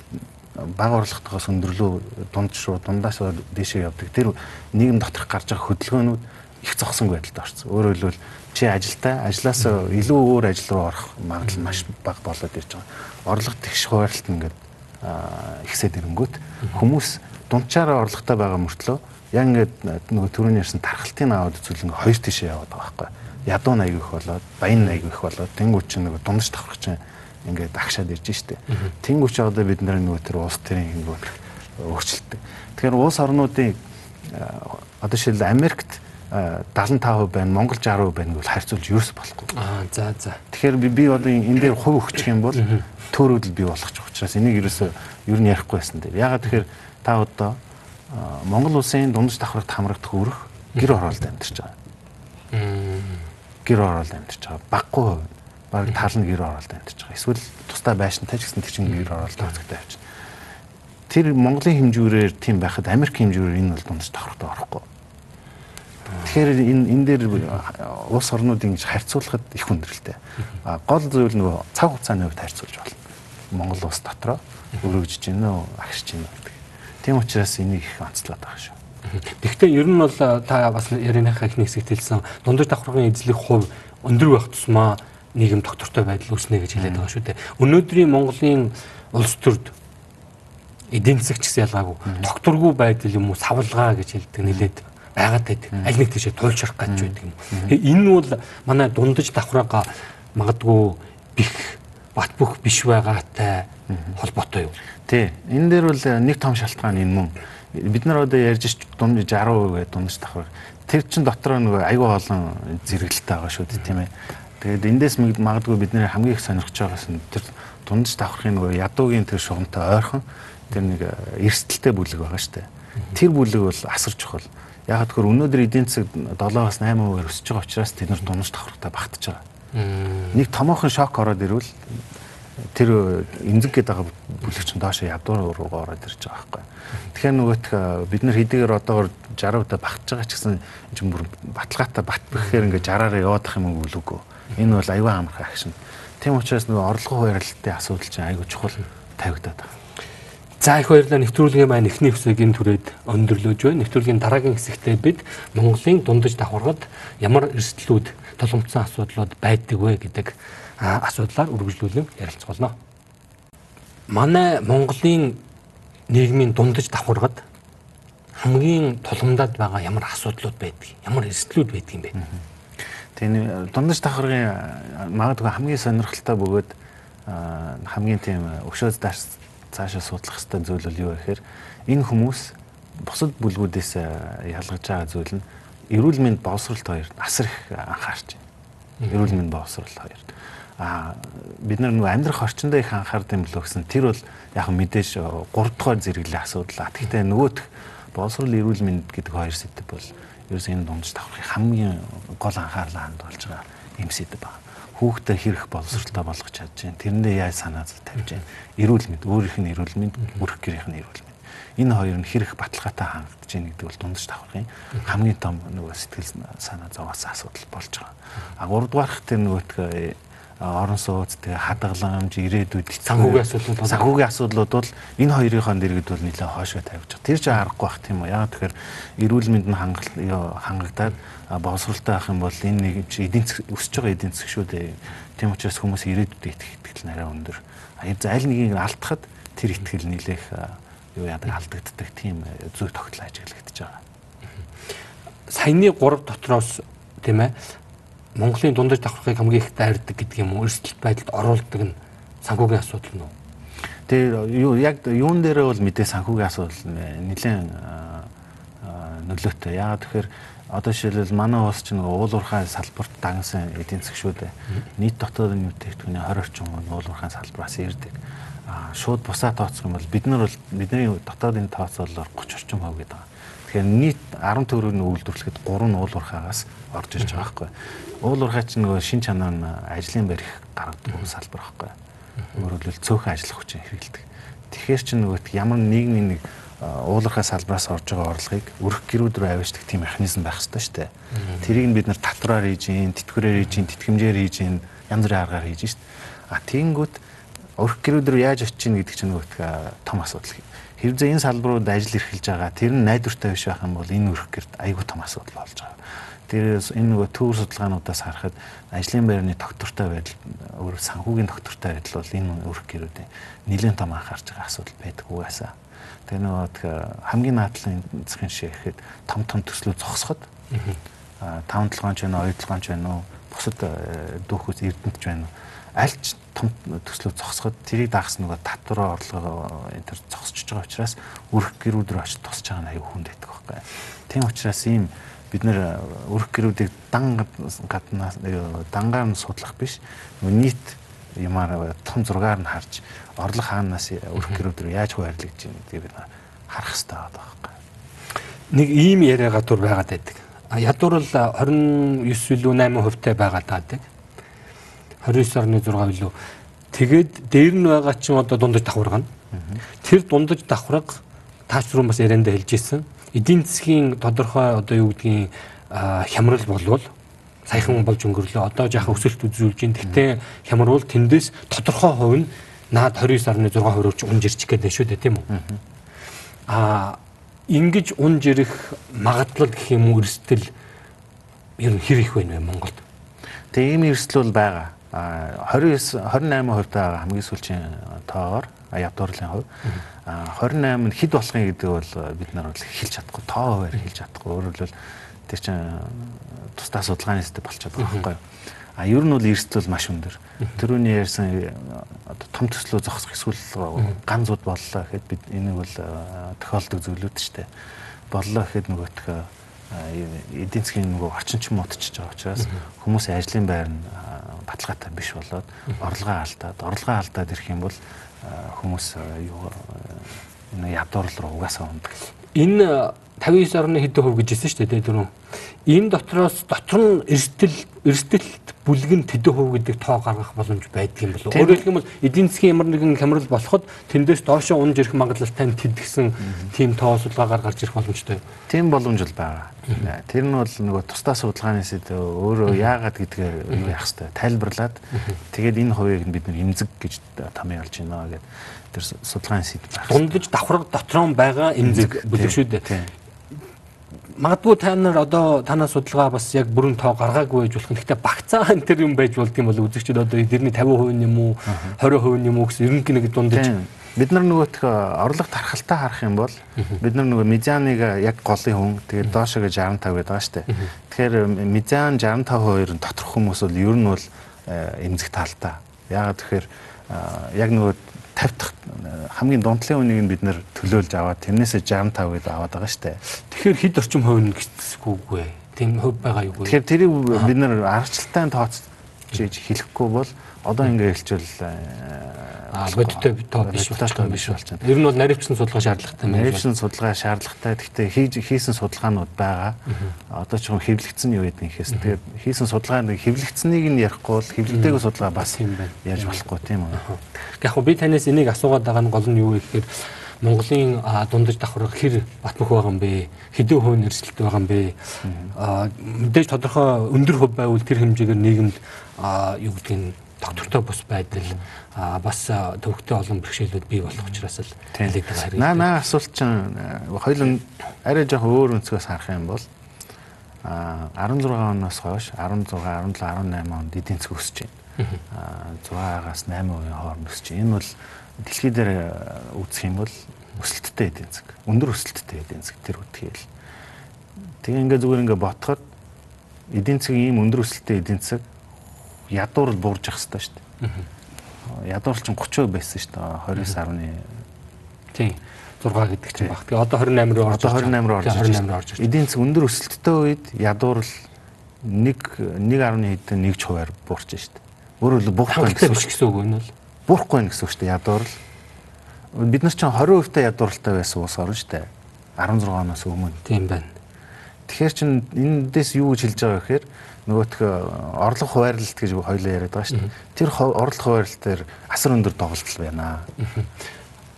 бага орлоготойгоос өндөрлөө дунд шуу дундаас дээшээ явдаг. Тэр нийгэм доторх гарч байгаа хөдөлгөөнүүд их зогсонгүй байдалд орсон. Өөрөөр хэлбэл чи ажилтаа ажлаас илүү өөр ажил руу орох магадлал маш бага болоод ирж байгаа. Орлого тэгш хуваарлалт ингээд ихсээд ирэнгүүт хүмүүс дунджаараа орлоготой байгаа мөртлөө яг ингээд нөгөө түрүүний ярьсан тархалтын аауд зүйл ингээд хоёр тишээ яваад байгаа байхгүй. Ядуу аяг их болоод, баян аяг их болоод тэнгуү чинь нөгөө дундаж давхрах чинь ингээд агшаад ирж штэ. Тэнгуү ч одоо бид нар нөгөө тэр улс төрийн ингээд өөрчлөлттэй. Тэгэхээр улс орнуудын одоо шил Америкт 75% байна, Монгол 60% байна гэвэл харьцуулж ерөөс болохгүй. Аа за за. Тэгэхээр би би одоо энэ дээр хувь өгчих юм бол төөрөдөл бий болох ч учраас энийг ерөөсөө ер нь ярихгүй байсан дээр. Ягаад тэгэхээр та одоо Монгол улсын дундаж давхрагт хамрагдах өрх гэр оролд амьдарч байгаа. Гэр оролд амьдарч байгаа. Баггүй хувь. Бараг тал нь гэр оролд амьдарч байгаа. Эсвэл тусдаа байшинтай ч гэсэн тэр чинь гэр оролд тооцогтой авчих. Тэр Монголын хэмжүүрээр тийм байхад Америк хэмжүүрээр энэ бол дундаж давхрагт орохгүй Тэгэхээр энэ энэ дээр улс орнуудын харьцуулахад их хүндрэлтэй. А гол зүйл нөгөө цаг хугацааны хувьд харьцуулж болно. Монгол улс дотроо өргөжж гинэ агшиж гинэ гэдэг. Тийм учраас энийг их онцлоод байгаа шүү. Гэхдээ ер нь бол та бас ярианыхаа ихний хэсэгт хэлсэн дундаж давхаргын эзлэх хувь өндөр байх тусмаа нийгэм доктортой байдал үүснэ гэж хэлээд байгаа шүү дээ. Өнөөдрийн Монголын улс төрд эдийн засагч гэсэн ялгаагүй докторгүй байдал юм уу савлгаа гэж хэлдэг нэлээд байгаад байдаг. Аль нэг тийшээ туулшрах гэж байдаг юм. Энэ нь бол манай дундаж давхраага магадгүй бих бат бөх биш байгаатай холбоотой юу? Тий. Энэ дээр бол нэг том шалтгаан энэ мөн. Бид нар одоо ярьж дунд 60% гэдэг дундаж давхраг. Тэр чин дотор нөгөө аюу олон зэрэгэлтэй байгаа шүү дээ, тийм ээ. Тэгээд эндээс магадгүй бид нэр хамгийн их сонирхож байгаас нь тэр дундаж давхрахын нөгөө ядуугийн тэр шугамтай ойрхон тэр нэг эрсдэлтэй бүлэг байгаа шүү дээ. Тэр бүлэг бол асар чухал. Яг тэгэхээр өнөөдөр эдийн засаг 7-аас 8% өсөж байгаа учраас тэд нар дундаж давхрагтай багтаж байгаа. Нэг томоохон шок ороод ирвэл тэр эмзэг гэдэг байгаа бүлэг чинь доошо ядуур руугаа ороод ирж байгаа байхгүй. Тэгэхээр нөгөөх бид нар хэдийгээр одоогор 60 удаа багтаж байгаа ч гэсэн энэ бүр баталгаатай бат бэхээр ингээд 60-аар яваадах юм уу үгүй. Энэ бол аюу амархан агшин. Тийм учраас нөгөө орлого хуваарлалтын асуудал чинь аюу чухал тавигдаад байгаа. За их баярлалаа нэвтрүүлгийн маань эхний хэсгийн түрээд өндөрлөж байна. Нэвтрүүлгийн дараагийн хэсэгтээ бид Монголын дундаж давхаргад ямар эрсдлүүд толомцсон асуудлууд байдаг вэ гэдэг асуудлаар үргэлжлүүлэн ярилцгаолно. Манай Монголын нийгмийн дундаж давхаргад хамгийн тулгамдаад байгаа ямар асуудлууд байдаг, ямар эрсдлүүд байдаг юм бэ? Тийм дундаж давхаргын магадгүй хамгийн сонирхолтой бөгөөд хамгийн тийм өшөөс дарс цаашаа судлах хэвээр зүйл бол юу гэхээр энэ хүмүүс бусад бүлгүүдээс ялгаж байгаа зүйл нь эрүүл мэнд боловсролт хоёр асар их анхаарч байна. Эрүүл мэнд боловсролт хоёр. Аа бид нар нөгөө амьдрах орчиндөө их анхаард юм лөө гэсэн тэр бол яг мэдээж 3 дугаар зэрэглэлийн асуудал. Гэхдээ нөгөөх боловсрол эрүүл мэнд гэдэг хоёр сэдв бол ерөөс энэ дундаж давхрахын хамгийн гол анхаарлаа хандуулж байгаа юм сэдв байна хүүхдээ хэрэг боловсролтой болгож чадж байна. Тэрэндээ яаж санаа тавьж байна. Эрүүл мэнд, өөрийнх нь эрүүл мэнд, бүрх гэрийнх нь эрүүл мэнд. энэ хоёр нь хэрэг баталгаатай хангагдаж байна гэдэг бол дундаж давхрын хамгийн том нөгөө сэтгэл санаа зовоос асуудал болж байгаа. А 3 дугаарх тэр нөгөө орон сууц тэгээ хадгаламж ирээдүйд санхүүгийн асуудлууд санхүүгийн асуудлууд бол энэ хоёрынхоо дэргэд бол нэлээд хоошоо тавьж байгаа. Тэр чинь аргагүй бах тийм үү. Яг тэгэхээр эрүүл мэнд нь хангагдаад боловсралтай байх юм бол энэ нэг эдийн засаг өсөж байгаа эдийн засаг шүү дээ. Тийм учраас хүмүүс ирээдүйд итгэх итгэл нарай өндөр. Аль нэгийг алдахад тэр итгэл нэлээх юу яадаг алдагддаг тийм зүйл тогтлоо ажиглагдаж байгаа. Саяны 3 дотроос тийм ээ Монголын дундаж давхархыг хамгийн их дайрдаг гэдэг юм уу? Эрсдэлт байдалд оруулдаг нь санхүүгийн асуудал нь үү? Тэгээ юу яг юун дээрээ бол мэдээ санхүүгийн асуудал нэлээд нөлөөтэй. Яагаад тэгэхээр одоо жишээлбэл манай улс чинь уул уурхай салбарт дагнсан эдийн засаг шүү дээ. Нийт дотоодын бүтээгдэхүүний 20 орчим хүн уул уурхай салбараас ирдэг. Аа шууд бусаа тооцох юм бол бид нар бол бидний дотоодын тооцоололоор 30 орчим хувь гэдэг. Тэгэхээр нийт 10 төгрөгийн үйлдвэрлэхэд 3 нь уул уурхайгаас орж ирж байгаа байхгүй. Уул уурхай чинь нөгөө шин чанар нь ажлын барих гаргадаг салбар байхгүй. Өөрөөр хэлбэл цөөхөн ажиллах хүчин хэрэгэлдэг. Тэгэхээр чинь нөгөө ямар нийгмийн нэг уулархай салбараас орж байгаа орлогыг өрх гэрүүд рүү аваачдаг тийм механизм байх хэрэгтэй шүү дээ. Тэрийг бид нар татвараар хийж тэтгэврээр хийж тэтгэмжээр хийж янз бүрийн аргаар хийж шít. А тийнгүүт өрх гэрүүд рүү яаж очиж гин гэдэг чинь нөгөө том асуудал. Хэвзээ энэ салбарууд ажил эрхэлж байгаа. Тэр нь найдвартай биш байх юм бол энэ өрх гэрд айгүй том асуудал болж байгаа. Тэрээс энэ нөгөө төвөр судалгаануудаас харахад ажлын байрны доктортой байдал өөр санхүүгийн доктортой байдал бол энэ өрх гэрүүдийн нэлээд том анхаарч байгаа асуудал байдаг угаасаа. Тэгээ нөгөө хамгийн наадлын засгийн жишээ гэхэд том том төслүүд зогсоход аа 5 7 ч байна уу 2 7 ч байна уу бусад дүүхүүс эрдэнэч байна уу аль ч том төслүүд зогсоход тэрийг дагс нөгөө татвар орлого энэ төр зогсчихж байгаа учраас өрх гэрүүд рүү очиж тусч байгаа нь аюу хүнд байдаг байхгүй. Тийм учраас ийм бид нэр өрх гэрүүдийг дан гаднаас дангаар нь судлах биш нийт юмар том зургаар нь харж орлого хаанаас өрх гэрүүд рүү яаж хуваарлагдж байна гэдгийг бид харах хэрэгтэй байгаа байхгүй. Нэг ийм яриа гадуур байгаад байдаг. Ядуур л 29 илүү 8 хувьтай байгаад байдаг. 29.6 илүү. Тэгээд дээр нь байгаа чинь одоо дундаж давхарга нь. Тэр дундаж давхарга таач руу бас яриандаа хэлж ирсэн эдийн засгийн тодорхой одоо юу гэдгийг хямрал болвол саяхан болж өнгөрлөө. Одоо жаахан өсөлт үзүүлж байна. Гэхдээ хямрал тэндээс тодорхой хувь нь наад 29.6% руу унж ирчих гэдэг шүү дээ тийм үү? Аа ингэж унж ирэх магадлал гэх юм уу эрсдэл ер нь хэр их байна вэ Монголд? Тэгээ ийм эрсдэл бол байгаа. А 29 28% таа хамгийн сүүлийн тоогоор ядуурлын хувь. А 28 нь хэд болохын гэдэг бол бид нар бол хэлж чадахгүй, тоо хуваар хэлж чадахгүй. Өөрөөр хэлбэл тэр чинь тусдаа судалгааны систем болчиход байгаа байхгүй юу? А ер нь бол эрсдэл маш өндөр. Тэрүүний ярьсан одоо том төслөө зогсох эсвэл ган зүд боллоо гэхэд бид энийг бол тохиолдог зүйлүүд шүү дээ. Боллоо гэхэд нөгөөх эдийн засгийн нөгөө орчинчин муудчихж байгаа учраас хүмүүсийн ажлын байр нь баталгаатай биш болоод орлогоо алдаад орлогоо алдаад ирэх юм бол хүмүүс юу энэ ядуурл руу угаасаа ундаг. Энэ 59 орны хэдэн хувь гэж хэлсэн шүү дээ дөрөв. Энэ дотроос дотор нь эрсдэл эрсдэлт бүлгэн тэдэн хувь гэдэг тоо гаргах боломж байдаг юм болов. Өөрөөр хэлбэл эдийн засгийн ямар нэгэн хямрал болоход тэндээс доошоо унж ирэх магадлалтай нь тэдгсэн тийм тоо судалгаагаар гарч ирэх боломжтой. Тийм боломж л байгаа. Тэр нь бол нөгөө тусдаа судалгааны сэдв өөрөө яагаад гэдгээ яах хэвээр тайлбарлаад тэгээд энэ хувийг бид нар эмзэг гэж томьёолж байна гэдэг тэр судалгааны сэдв байна. Дундаж давхраг дотроо байгаа эмзэг бүлэг шүү дээ магадгүй та нар одоо танаас судалгаа бас яг бүрэн тоо гаргаагүй байж болох. Гэхдээ багцаа энэ төр юм байж болдго юм бол үзэгчид одоо эдний 50% юм уу 20% юм уу гэсэн ерөнхий нэг дундаж бид нар нөгөөх орлого тархалтай харах юм бол бид нар нөгөө медианыг яг голын хүн тэгээд доошоо 65 гэдэг байгаа шүү дээ. Тэгэхээр медиан 65% нь доторх хүмүүс бол ер нь бол э, эмзэг талтай. Яагаад тэгэхээр яг нөгөө 50 дахь хамгийн дундлын үнийг нь бид нэр төлөөлж аваад тэрнээсээ 65 гэдэг аваад байгаа шүү дээ. Тэгэхээр хэд орчим хувь нь гэцсэхгүйгүй. Тийм хувь байгаа юу? Тэгэхээр тэрийг бид нэр аргачлалтай тооцож хэлэхгүй бол одоо ингээ хэлчихвэл бодиттой тоо биш болчихсон биш болчихсон. Ер нь бол наривчсан судалгаа шаардлагатай юм. Наривчсан судалгаа шаардлагатай. Гэхдээ хийж хийсэн судалгаанууд байгаа. Одоо ч юм хэвлэгдсэн юу гэдэг нэхээс. Тэгээд хийсэн судалгааны хэвлэгдсэнийг нь ярихгүй бол хэвлэгдээгүй судалгаа бас юм байна. Яаж болохгүй тийм үү? Яг би танаас энийг асуугаад байгаа нь гол нь юу вэ гэхээр Монголын дундаж давхар хэр батмөх байгаа юм бэ? Хэдэн хувь нэрсэлт байгаа юм бэ? Мэдээж тодорхой өндөр хувь байвал тэр хэмжээгээр нийгэмд юу гэдгийг доктортой бус байдал бас төвхтэй олон бэрхшээлүүд бий болох учраас л хэлээд байгаа хэрэг. Наа наа асуулт чинь хоёул арай жоох өөр өнцгөөс харах юм бол а 16 оноос хойш 16, 17, 18 онд эдийн засаг өсөж байна. А 6-аас 8% хооронд өсөж байна. Энэ бол дэлхий дээр үзэх юм бол өсөлттэй эдийн засаг. Өндөр өсөлттэй эдийн засаг тэр үтгэл. Тэгээ ингээ зүгээр ингээ ботход эдийн засгийн ийм өндөр өсөлттэй эдийн засаг ядуурл буурж явах хэрэгтэй шүү дээ ядуурлч 30% байсан шүү дээ 29.1 тийм 6 гэдэг чинь баг. Тэгээ одоо 28 руу орж одоо 28 руу орж 28 руу орж ирж. Эдийн засаг өндөр өсөлттэй үед ядуурл 1 1.1 хэдэн 1 хувиар буурч шүү дээ. Өөрөөр хэлбэл буухгүй гэсэн үг гэсэн үг энэ бол. Буухгүй гэсэн үг шүү дээ ядуурл. Бид нар ч 20% та ядууралтай байсан ус орно шүү дээ. 16 оноос өмнө. Тийм байна. Тэгэхээр чин эндээс юу гэж хэлж байгаа вэ гэхээр нөгөөх орлого хуваарлалт гэж хоёлаа яриад байгаа шүү дээ. Тэр орлого хуваарлалт дээр асар өндөр тоглолт байна.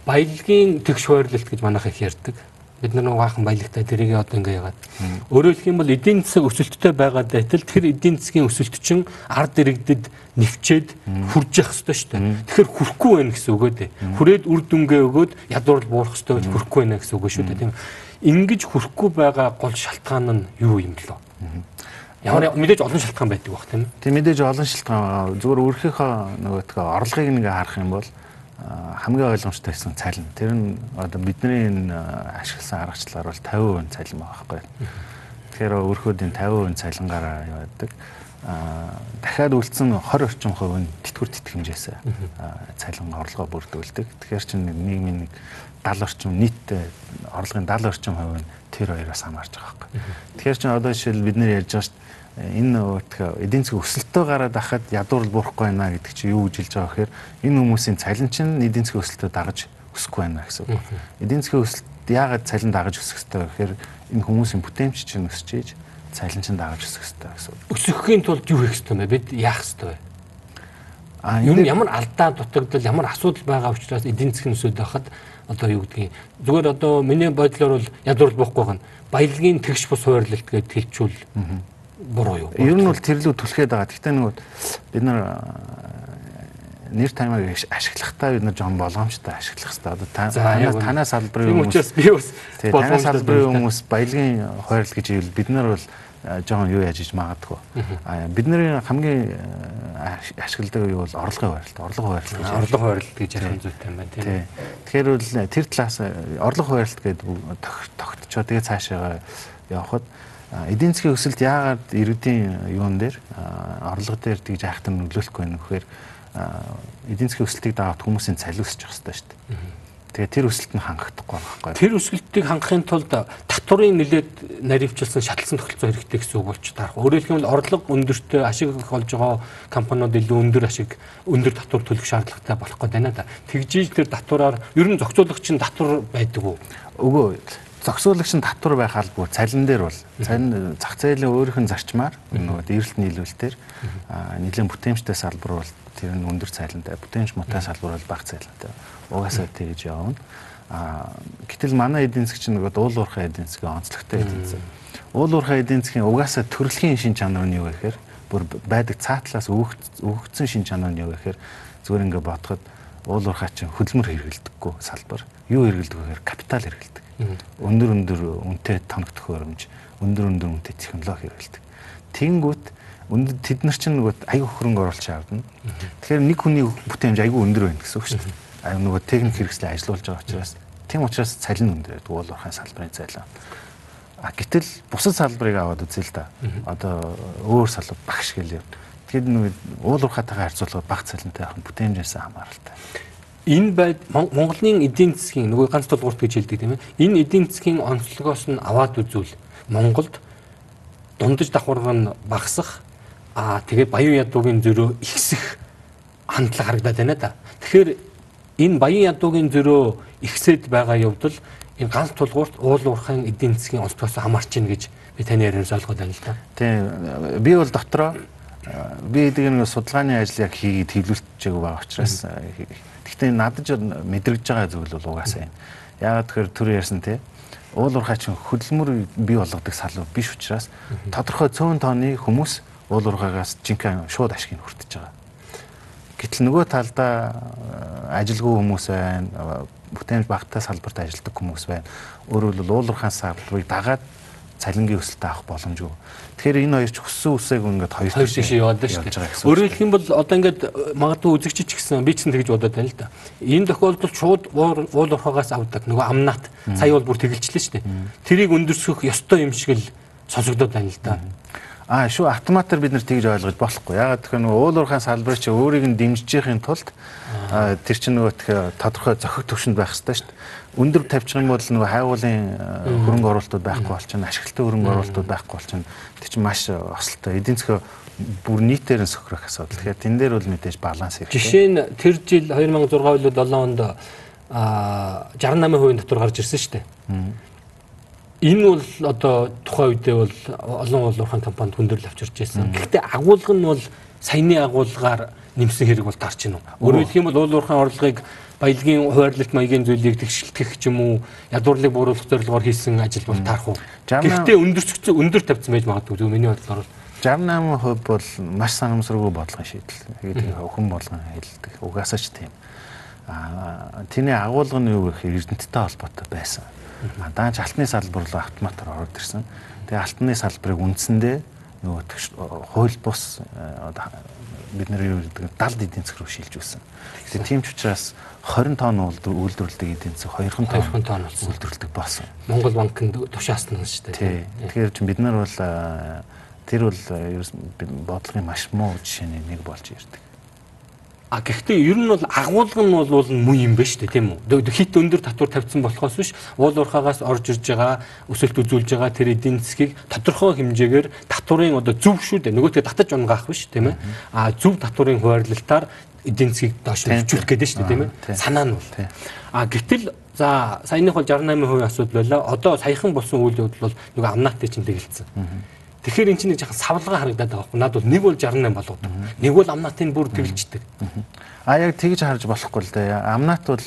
Баялагын тэгш хуваарлалт гэж манайх их ярьдаг. Бид нар нэг баахан баялагтай тэрийг одоо ингээ яагаад. Өөрөөр хэлэх юм бол эдийн засаг өсөлттэй байгаа байтал тэр эдийн засгийн өсөлт чинь ард иргэдэд нэвчээд хурж явах хэрэгтэй шүү дээ. Тэгэхээр хүрхгүй байх гэсэн үг ээ. Хүрээд үр дүнгээ өгөөд ядуурл буурах хэрэгтэй хүрхгүй байх гэсэн үг шүү дээ. Тийм. Ингиж хүрхгүй байгаа гол шалтгаан нь юу юм лөө? Ямар мэдээж олон шалтгаан байдаг бах тийм. Тийм мэдээж олон шалтгаан зүгээр өөрийнхөө нөгөө орлогыг нэг харах юм бол хамгийн ойлгомжтой байсан цалин. Тэр нь одоо бидний энэ ашигласан аргачлалаар бол 50% цалин байгаа байхгүй. Тэгэхээр өөрхөөдийн 50% цалингаараа яваадаг. Аа дахиад үлдсэн 20 орчим хувь нь тэтгэвэр тэтгэмжээс цалин орлогоо бүрдүүлдэг. Тэгэхээр чинь нийгмийн нэг 70 орчим нийтдээ орлогын 70 орчим хувь нь тэр хоёроос хамаарч байгаа байхгүй. Тэгэхээр чинь одоо жишээл бид нэр ярьж байгаа шүү энэ эдийн засгийн өсөлтөө гараад ахад ядуурл буурахгүй байна гэдэг чинь юу гэж хэлж байгаа гэхээр энэ хүмүүсийн цалин чинь эдийн засгийн өсөлтөө дагаж өсөхгүй байна гэсэн үг. Эдийн засгийн өсөлт яагаад цалин дагаж өсөх ёстой вэ гэхээр энэ хүмүүсийн бүтээмж чинь өсөж ийж цалин чинь дагаж өсөх ёстой гэсэн үг. Өсөхийн тулд юу хийх ёстой вэ? Бид яах ёстой вэ? А юм ямар алдаа дутагдал ямар асуудал байгаа учраас эдийн засгийн өсөд байхад одоо юу гэдгийг зүгээр одоо миний бодлоор бол ядуурл буухгүй гэн баялагын тэгш бус хуваарлалт гэдээ хэлчүүл буруу юу? Ер нь бол тэрлүү түлхээд байгаа. Гэхдээ нөгөө бид нар нэр таймыг ашиглахдаа бид нар жоон болгоомжтой ашиглах хэрэгтэй. Одоо танаас салбарын хүмүүс би бас танаас салбарын хүмүүс баялагын хойрол гэж ивэл бид нар бол жоон юу яаж иж магадгүй. Бидний хамгийн ашигладаг юу бол орлогын хойролт. Орлого хойролт гэж орлого хойролт гэж ярих зүйтэй юм байна тийм. Тэгэхээр бол тэр талаас орлого хойролт гэдэг тогтцоо тэгээ цаашаа явхад эдийн засгийн өсөлт яагаад иргэдийн юун дээр орлого дээр тэгж айхтар нөлөөлөхгүй байх вэ гэхээр эдийн засгийн өсөлтийг дагаад хүмүүсийн явах хэрэгтэй шүү дээ. Тэгээ тэр өсөлт нь хангахдахгүй байхгүй. Тэр өсөлтийг хангахын тулд татварын нэлээд наривчлсан шатлсан тогтолцоо хэрэгтэй гэсэн үг болч таарах. Өөрөөр хэлбэл орлого өндөртэй ашиг олж байгаа компаниуд илүү өндөр ашиг өндөр татвар төлөх шаардлагатай болох гээд байна да. Тэгжиж тэр татвараар ер нь зохицуулагч нь татвар байдаг уу? Үгүй зохицуулагч нь татвар байх албагүй. Цалин дээр бол. Цалин зах зээлийн өөрийнх нь зарчмаар нөгөө дээрлэлт нийлүүлэлтээр нэгэн бүтээмжтэй салбар бол тэр нь өндөр цалинтай. Бүтээмж муутай салбар бол бага цалинтай. Угаасаа тэгж явна. А гэтэл манай эдийн засгийн чинь нөгөө дуул уурхай эдийн засгийн онцлогтой эдийн засаг. Уул уурхай эдийн засгийн угаасаа төрөлхийн шин чанар нь юу гэхээр бүр байдаг цаатлаас өгөгдсөн шин чанар нь юу гэхээр зүгээр ингээ бодоход уул уурхай чинь хөдөлмөр хэрэгэлдэггүй салбар. Юу хэрэгэлдэг вэ гэхээр капитал хэрэгэлдэг Өндөр өндөр үнэтэй тоног төхөөрөмж, өндөр өндөр үнэтэй технологи хэрэгэлдэг. Тэнгүүт өндөр тэд нар чинь нөгөө аюу хөрөнгө оруулалт авдана. Тэгэхээр нэг хүний бүтээмж аюу өндөр байна гэсэн үг шүү дээ. Аюу нөгөө техник хэрэгслээ ажилуулж байгаа учраас тийм учраас цалин өндөр байдаг уулуурхайн салбарын цалин. А гэтэл бусад салбарыг аваад үзье л да. Одоо өөр салбар багш гэлээ. Тэгэхээр нэг уулуурхайтайгаа харьцуулахад бага цалинтай авах бүтээмжээс хамааралтай энэ байд Монголын эдийн засгийн нөгөө ганц тулгуурт гэж хэлдэг тийм ээ. Энэ эдийн засгийн онцлогоос нь аваад үзвэл Монголд дундаж давхарга нь багасах аа тэгээ баян ядуугийн зөрөө ихсэх хандлага харагдаад байна да. Тэгэхээр энэ баян ядуугийн зөрөө ихсээд байгаа явдал энэ ганц тулгуурт уул уурхайн эдийн засгийн онцлогоос хамаарч ийн гэж би таны ярианаас ойлгоод байна л да. Тийм. Би бол дотроо би гэдэг нэг судалгааны ажлыг хийгээд хэвлүүлчихээг байгаа учраас Гэхдээ надад мэдэрэж байгаа зүйл бол угаасаа юм. Яагаад тэгэхээр түр ярьсан те уул уурхай чинь хөдөлмөр бий болгодог салбар биш учраас тодорхой цөөн тооны хүмүүс уул уурхайгаас жинхэнэ шууд ашиг нь хүртэж байгаа. Гэтэл нөгөө талдаа ажилгүй хүмүүс байна, бүтээмж багтаа салбарт ажилладаг хүмүүс байна. Өөрөөр хэлбэл уул уурхай салбарыг дагаад цалингийн өсөлтөд авах боломжгүй. Тэгэхээр энэ хоёр ч хүссэн үсээг ингээд хоёр хоёр тийш яваад байна шүү дээ. Өөрөөр хэлэх юм бол одоо ингээд магадгүй үзэгч ч гэсэн би ч тэгж бодоод байна л да. Энэ тохиолдолд шууд уул уурхагаас авдаг нөгөө амнат сая бол бүр тэгэлчлээ шүү дээ. Тэрийг өндөрсөх ёстой юм шиг л сонсогдоод байна л да. Аа шүү автоматар бид нар тэгж ойлгож болохгүй. Ягаад гэхээр нөгөө уул уурхайн салбар чи өөрийг нь дэмжижхийн тулд тэр чинь нөгөө тодорхой зохиг төвшөнд байх хэрэгтэй шүү дээ өндөр тавьчих юм бол нөгөө хайгуулын хөрөнгө оруулалтууд байхгүй болчихно, ашиглалтын хөрөнгө оруулалтууд байхгүй болчихно. Тэр чинь маш ослтой. Эдийн засгийн бүр нийтээр нь сөхрөх асуудал. Тэгэхээр тэн дээр бол мэдээж баланс хэрэгтэй. Жишээ нь тэр жил 2006 үл 7 онд а 68% дотор гарч ирсэн шүү дээ. Энэ бол одоо тухайн үедээ бол олон улсын компанид хүндрэл авчирч байсан. Гэхдээ агуулга нь бол саяны агуулгаар нэмсэн хэрэг бол тарч гинүү. Өөрөөр хэлэх юм бол уул уурхайн орлогыг баялагын хуваарлалт маягийн зүйлийг тэгшилтгэх ч юм уу ядуурлыг бууруулах зорилгоор хийсэн ажил бол таарах уу. Гэхдээ өндөрчгцэн өндөр тавьсан байж магадгүй зөв миний бодлоор бол 68% бол маш санамсаргүй бодлогын шийдэл. Тэгээд хүн болгон хэлдэг. Угаасаа ч тийм. Аа тэрний агуулга нь юу гэхээр эрдэнттэй холбоотой байсан. Даанч алтны салбар руу автоматар ороод ирсэн. Тэгээ алтны салбарыг үндсэндээ нөгөө хууль бус бид нар юу гэдэг далд эдийн засаг руу шилж үүсэн. Тэгэхээр тийм ч учраас 20 тонн үйлдвэрлэдэг эдийн засаг 2 тонн тонн үйлдвэрлэдэг болсон. Монгол банкнд тушаасан шүү дээ. Тэгэхээр чинь бид нар бол тэр бол бодлогын маш муу жишээний нэг болж ирдэг. А гэхдээ ер нь бол агуулга нь бол муу юм байна шүү дээ тийм үү. Хит өндөр татвар тавьсан болохоос биш уул уурхаагаас орж ирж байгаа өсөлт үзүүлж байгаа тэр эдийн засгийг тодорхой хэмжээгээр татварын одоо зөв шүү дээ. Нөгөөдгөө татаж унгаах биш тийм ээ. А зөв татварын хуваарлалтаар эдийн засгийг доош нь хөгжүүлэх гэдэг шүү дээ тийм ээ. Санаа нь бол. А гэтэл за саяных бол 68% асуудал байлаа. Одоо саяхан болсон үйл явдал бол нөгөө амнаатай чинь тэгэлцсэн. Тэгэхээр эн чинь нэг жоохон савлгаа харагдаад байгаа байхгүй. Наад бол нэг бол 68 болгодог. Нэг бол амнаатын бүр тэгэлждэг. А яг тэгж харж болохгүй л дээ. Амнаат бол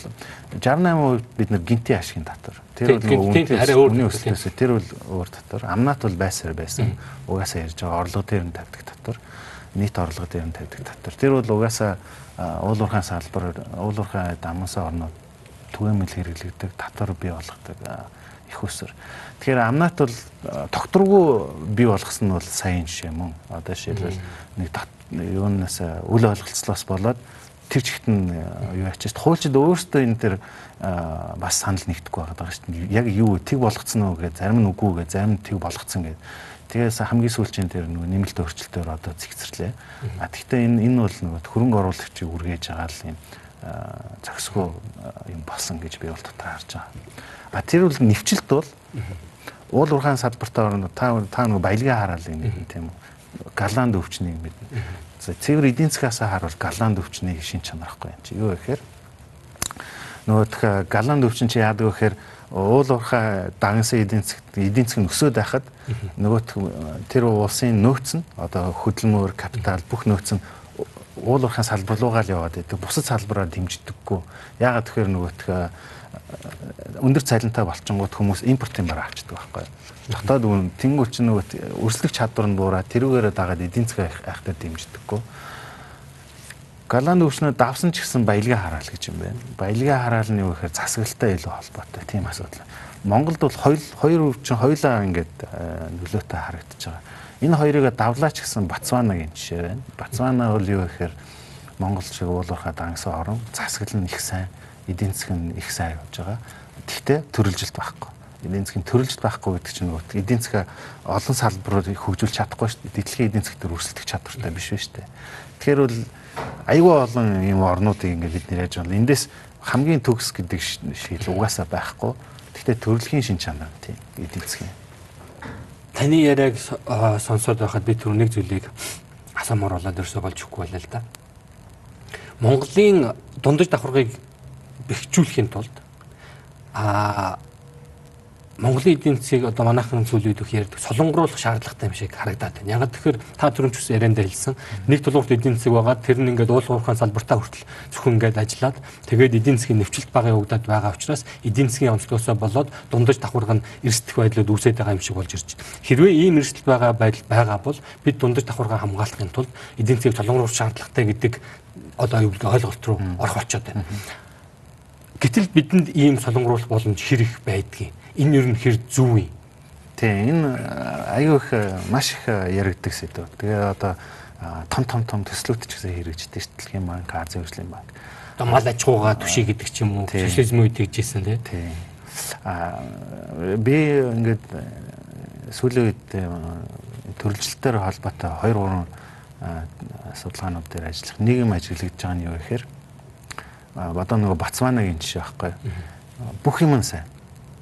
68% бид нар гинтийн ашигын татвар. Тэр бол үнийн өсөлтөөс тэр бол өөр татвар. Амнаат бол байсаар байсан. Угаасаа ярьж байгаа орлого дээр нь тавьдаг татвар. Нийт орлого дээр нь тавьдаг татвар. Тэр бол угаасаа уул уурхайн салбар, уул уурхайн дамсаа орнууд түгээмэл хэрэглэгдэг татвар бий болгодог их усэр. Тэгэхээр амнат бол докторгүй бий болгосон нь бол сайн жишээ мөн. Одоо жишээлбэл нэг юунаас үл ойлголцлоос болоод тэр чигт нь юу ачиж хуульчид өөрсдөө энэ төр бас санал нэгдэхгүй байгаа шүү дээ. Яг юу тэг болгоцсон уу гэж зарим нь үгүй гэж зарим нь тэг болгоцсон гэж. Тэгээс хамгийн сүүлчийн тэр нөгөө нэмэлт өөрчлөлтөөр одоо зэгцэрлээ. А тэгвэл энэ энэ бол нөгөө хөрөнгө оруулагчийг үргээж байгаа л юм зохисгүй юм болсон гэж би бол дотор харж байгаа. А тэр бол нэвчлэлт бол уул уурхайн салбартаа орно та та нөгөө баялагын хараал юм тийм үү. Галанд өвчнийг мэднэ. За цэвэр эдийн засгаас харуул галанд өвчнийг шин чанарахгүй юм чи. Юу гэхээр нөгөө галанд өвчин чи яадаг гэхээр уул уурхай дагнсан эдийн засаг эдийн засаг нөсөөд байхад нөгөө тэр улсын нөөц нь одоо хөдөлмөр капитал бүх нөөц нь уул уурхайн салбар руугаа л яваад байдаг. Бусад салбараар дэмждэггүй. Яагаад тэгэхээр нөгөө тх өндөр цалинтай болчингууд хүмүүс импортын бараа авчдаг байхгүй. Дотоод үн тэнгуү чинь нөгөө өрсөлдөх чадвар нь буураад тэрүүгээрээ дагаад эдийн засгийн айхтар дэмждэггүй. Голланд өвчнөө давсан ч гэсэн баялагын хараал гэж юм байна. Баялагын хараал нь юу гэхээр засаглалтай илүү холбоотой тийм асуудал. Монголд бол хоёр хоёр өвчин хоёлаа ингээд нөлөөтэй харагдаж байгаа. Энэ хоёрыг давлаач гэсэн Ботсванагийн жишээ байна. Ботсвана бол юу гэхээр Монгол шиг уулуурхаа дангасан орон засаглал нь их сайн эдийн нь их сайн явж байгаа. Гэхдээ төрөлжилт байхгүй. Эдийн засгийн төрөлжилт байхгүй гэдэг чинь нөгөө эдийн засгаа олон салбараар хөгжүүлж чадахгүй шүү дээ. Дэлхийн эдийн засаг төр өрсөлдөх чадвартай биш шүү дээ. Тэгэхээр бол айгүй олон юм орнуудыг ингээд бид нэр яаж байна. Эндээс хамгийн төгс гэдэг шийдэл угаасаа байхгүй. Гэхдээ төрөлхийн шин чанар тийм эдийн засгийн. Таны яриаг сонсоод байхад би түр нэг зүйлийг асаамаар болоод өрсө болж өгөхгүй байлаа л да. Монголын дундаж давхаргыг бэхжүүлэхийн тулд а Монголын эдийн засгийг одоо манайхан үед их ярьдаг солонгоруулах шаардлагатай юм шиг харагдаад байна. Ягаад тэгэхээр та түрүүч ус ярианда хэлсэн нэг тулгуурт эдийн засаг байгаа тэр нь ингээд уулуурхаан салбартаа хүртэл зөвхөн ингээд ажиллаад тэгээд эдийн засгийн нэвчлэлт бага явагдаад байгаа учраас эдийн засгийн онцлогосоо болоод дундаж давхарга нь эрсдэх байдлууд үүсээд байгаа юм шиг болж ирж байна. Хэрвээ ийм эрсдэл байгаа байдал байгаа бол бид дундаж давхаргаа хамгаалахын тулд эдийн засгийг солонгоруулах шаардлагатай гэдэг одоо юу гэдэг ойлголт руу орох очоод байна. Гэтэл бидэнд ийм солонгоруулах боломж хэрэг байдгийг энэ ер нь хэр зүв юм. Тийм энэ аюу их маш их яригддаг сэдв. Тэгээ одоо том том том төслүүд ч гэсэн хэрэгждэг. Дэлхийн банк, Азийн хөгжлийн банк. Одоо мал аж ахуйгаа түший гэдэг ч юм уу. Социализм үед тэгжсэн тийм. Аа би ингээд сүүлийн үед төрөлжилтөөр холбоотой 2 3 судалгаанууд дээр ажиллах нийгэм ажиглагдж байгаа нь юу гэхээр одоо нөгөө Бацванагийн жишээ байхгүй. Бүх юм сайн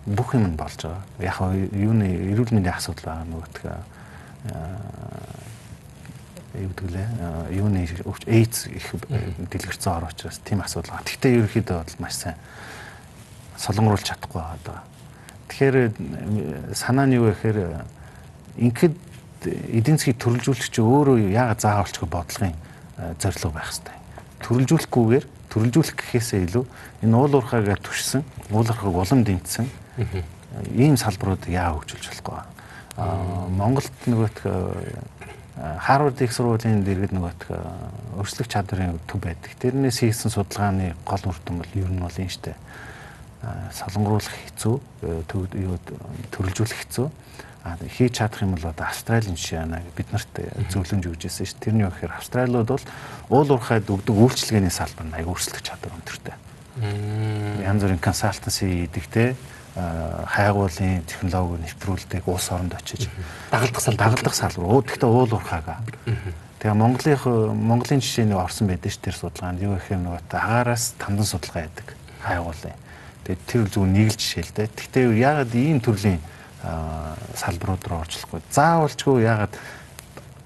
бүх юм болж байгаа. Яг юуны эрүүл мэндийн асуудал байгаа нөгөөтгөө юу гэдгэлээ юуны AIDS их дэлгэрцэн ороо учраас тийм асуудал байгаа. Гэхдээ ерөнхийдөө бол маш сайн солонгоруулж чадахгүй байгаа даа. Тэгэхээр санаа нь юу гэхээр ингээд эдийн засгийг төрөлжүүлэх чинь өөрөө яагаад заавалчгүй бодлогын зорилго байх хэрэгтэй. Төрөлжүүлэхгүйгээр төрөлжүүлэх гэхээсээ илүү энэ уул уурхаагаар түшсэн, уул уурхааг улам дэмтсэн ийм салбарууд яа хөгжүүлж болохгүй. Монголд нөгөөх Харвард их сургуулийн дэргэд нөгөөх өрсөлдөх чадрын төв байдаг. Тэрнээс хийсэн судалгааны гол үр дүн бол ер нь бол энэ штэ. Солонгоруулах хэцүү, юу төрөлжүүлэх хэцүү. Хийж чадах юм бол одоо Австралийн жишээ байна. Бид нарт зөвлөмж өгч ирсэн шүү. Тэрний өгөхээр Австралиуд бол уул уурхайд өгдөг үйлчлэгээний салбар нь аяг өрсөлдөх чадвар өндөртэй. Янз бүрийн консалтенси хийдэг те хайгуулын технологиг нэвтрүүлдэг улс оронд очиж дагалдах сал дагалдах салбар. Гэхдээ уул уурхаага. Тэгээ Монголын Монголын жишээний орсон байдаг ш тэр судалгаанд юу гэхээр нөгөө агаараас тамдан судалгаа яадаг хайгуулын. Тэгээ тэр зөв нэг л жишээ л дээ. Гэхдээ яагаад ийм төрлийн салбарууд руу орчлохгүй. Заавалчгүй яагаад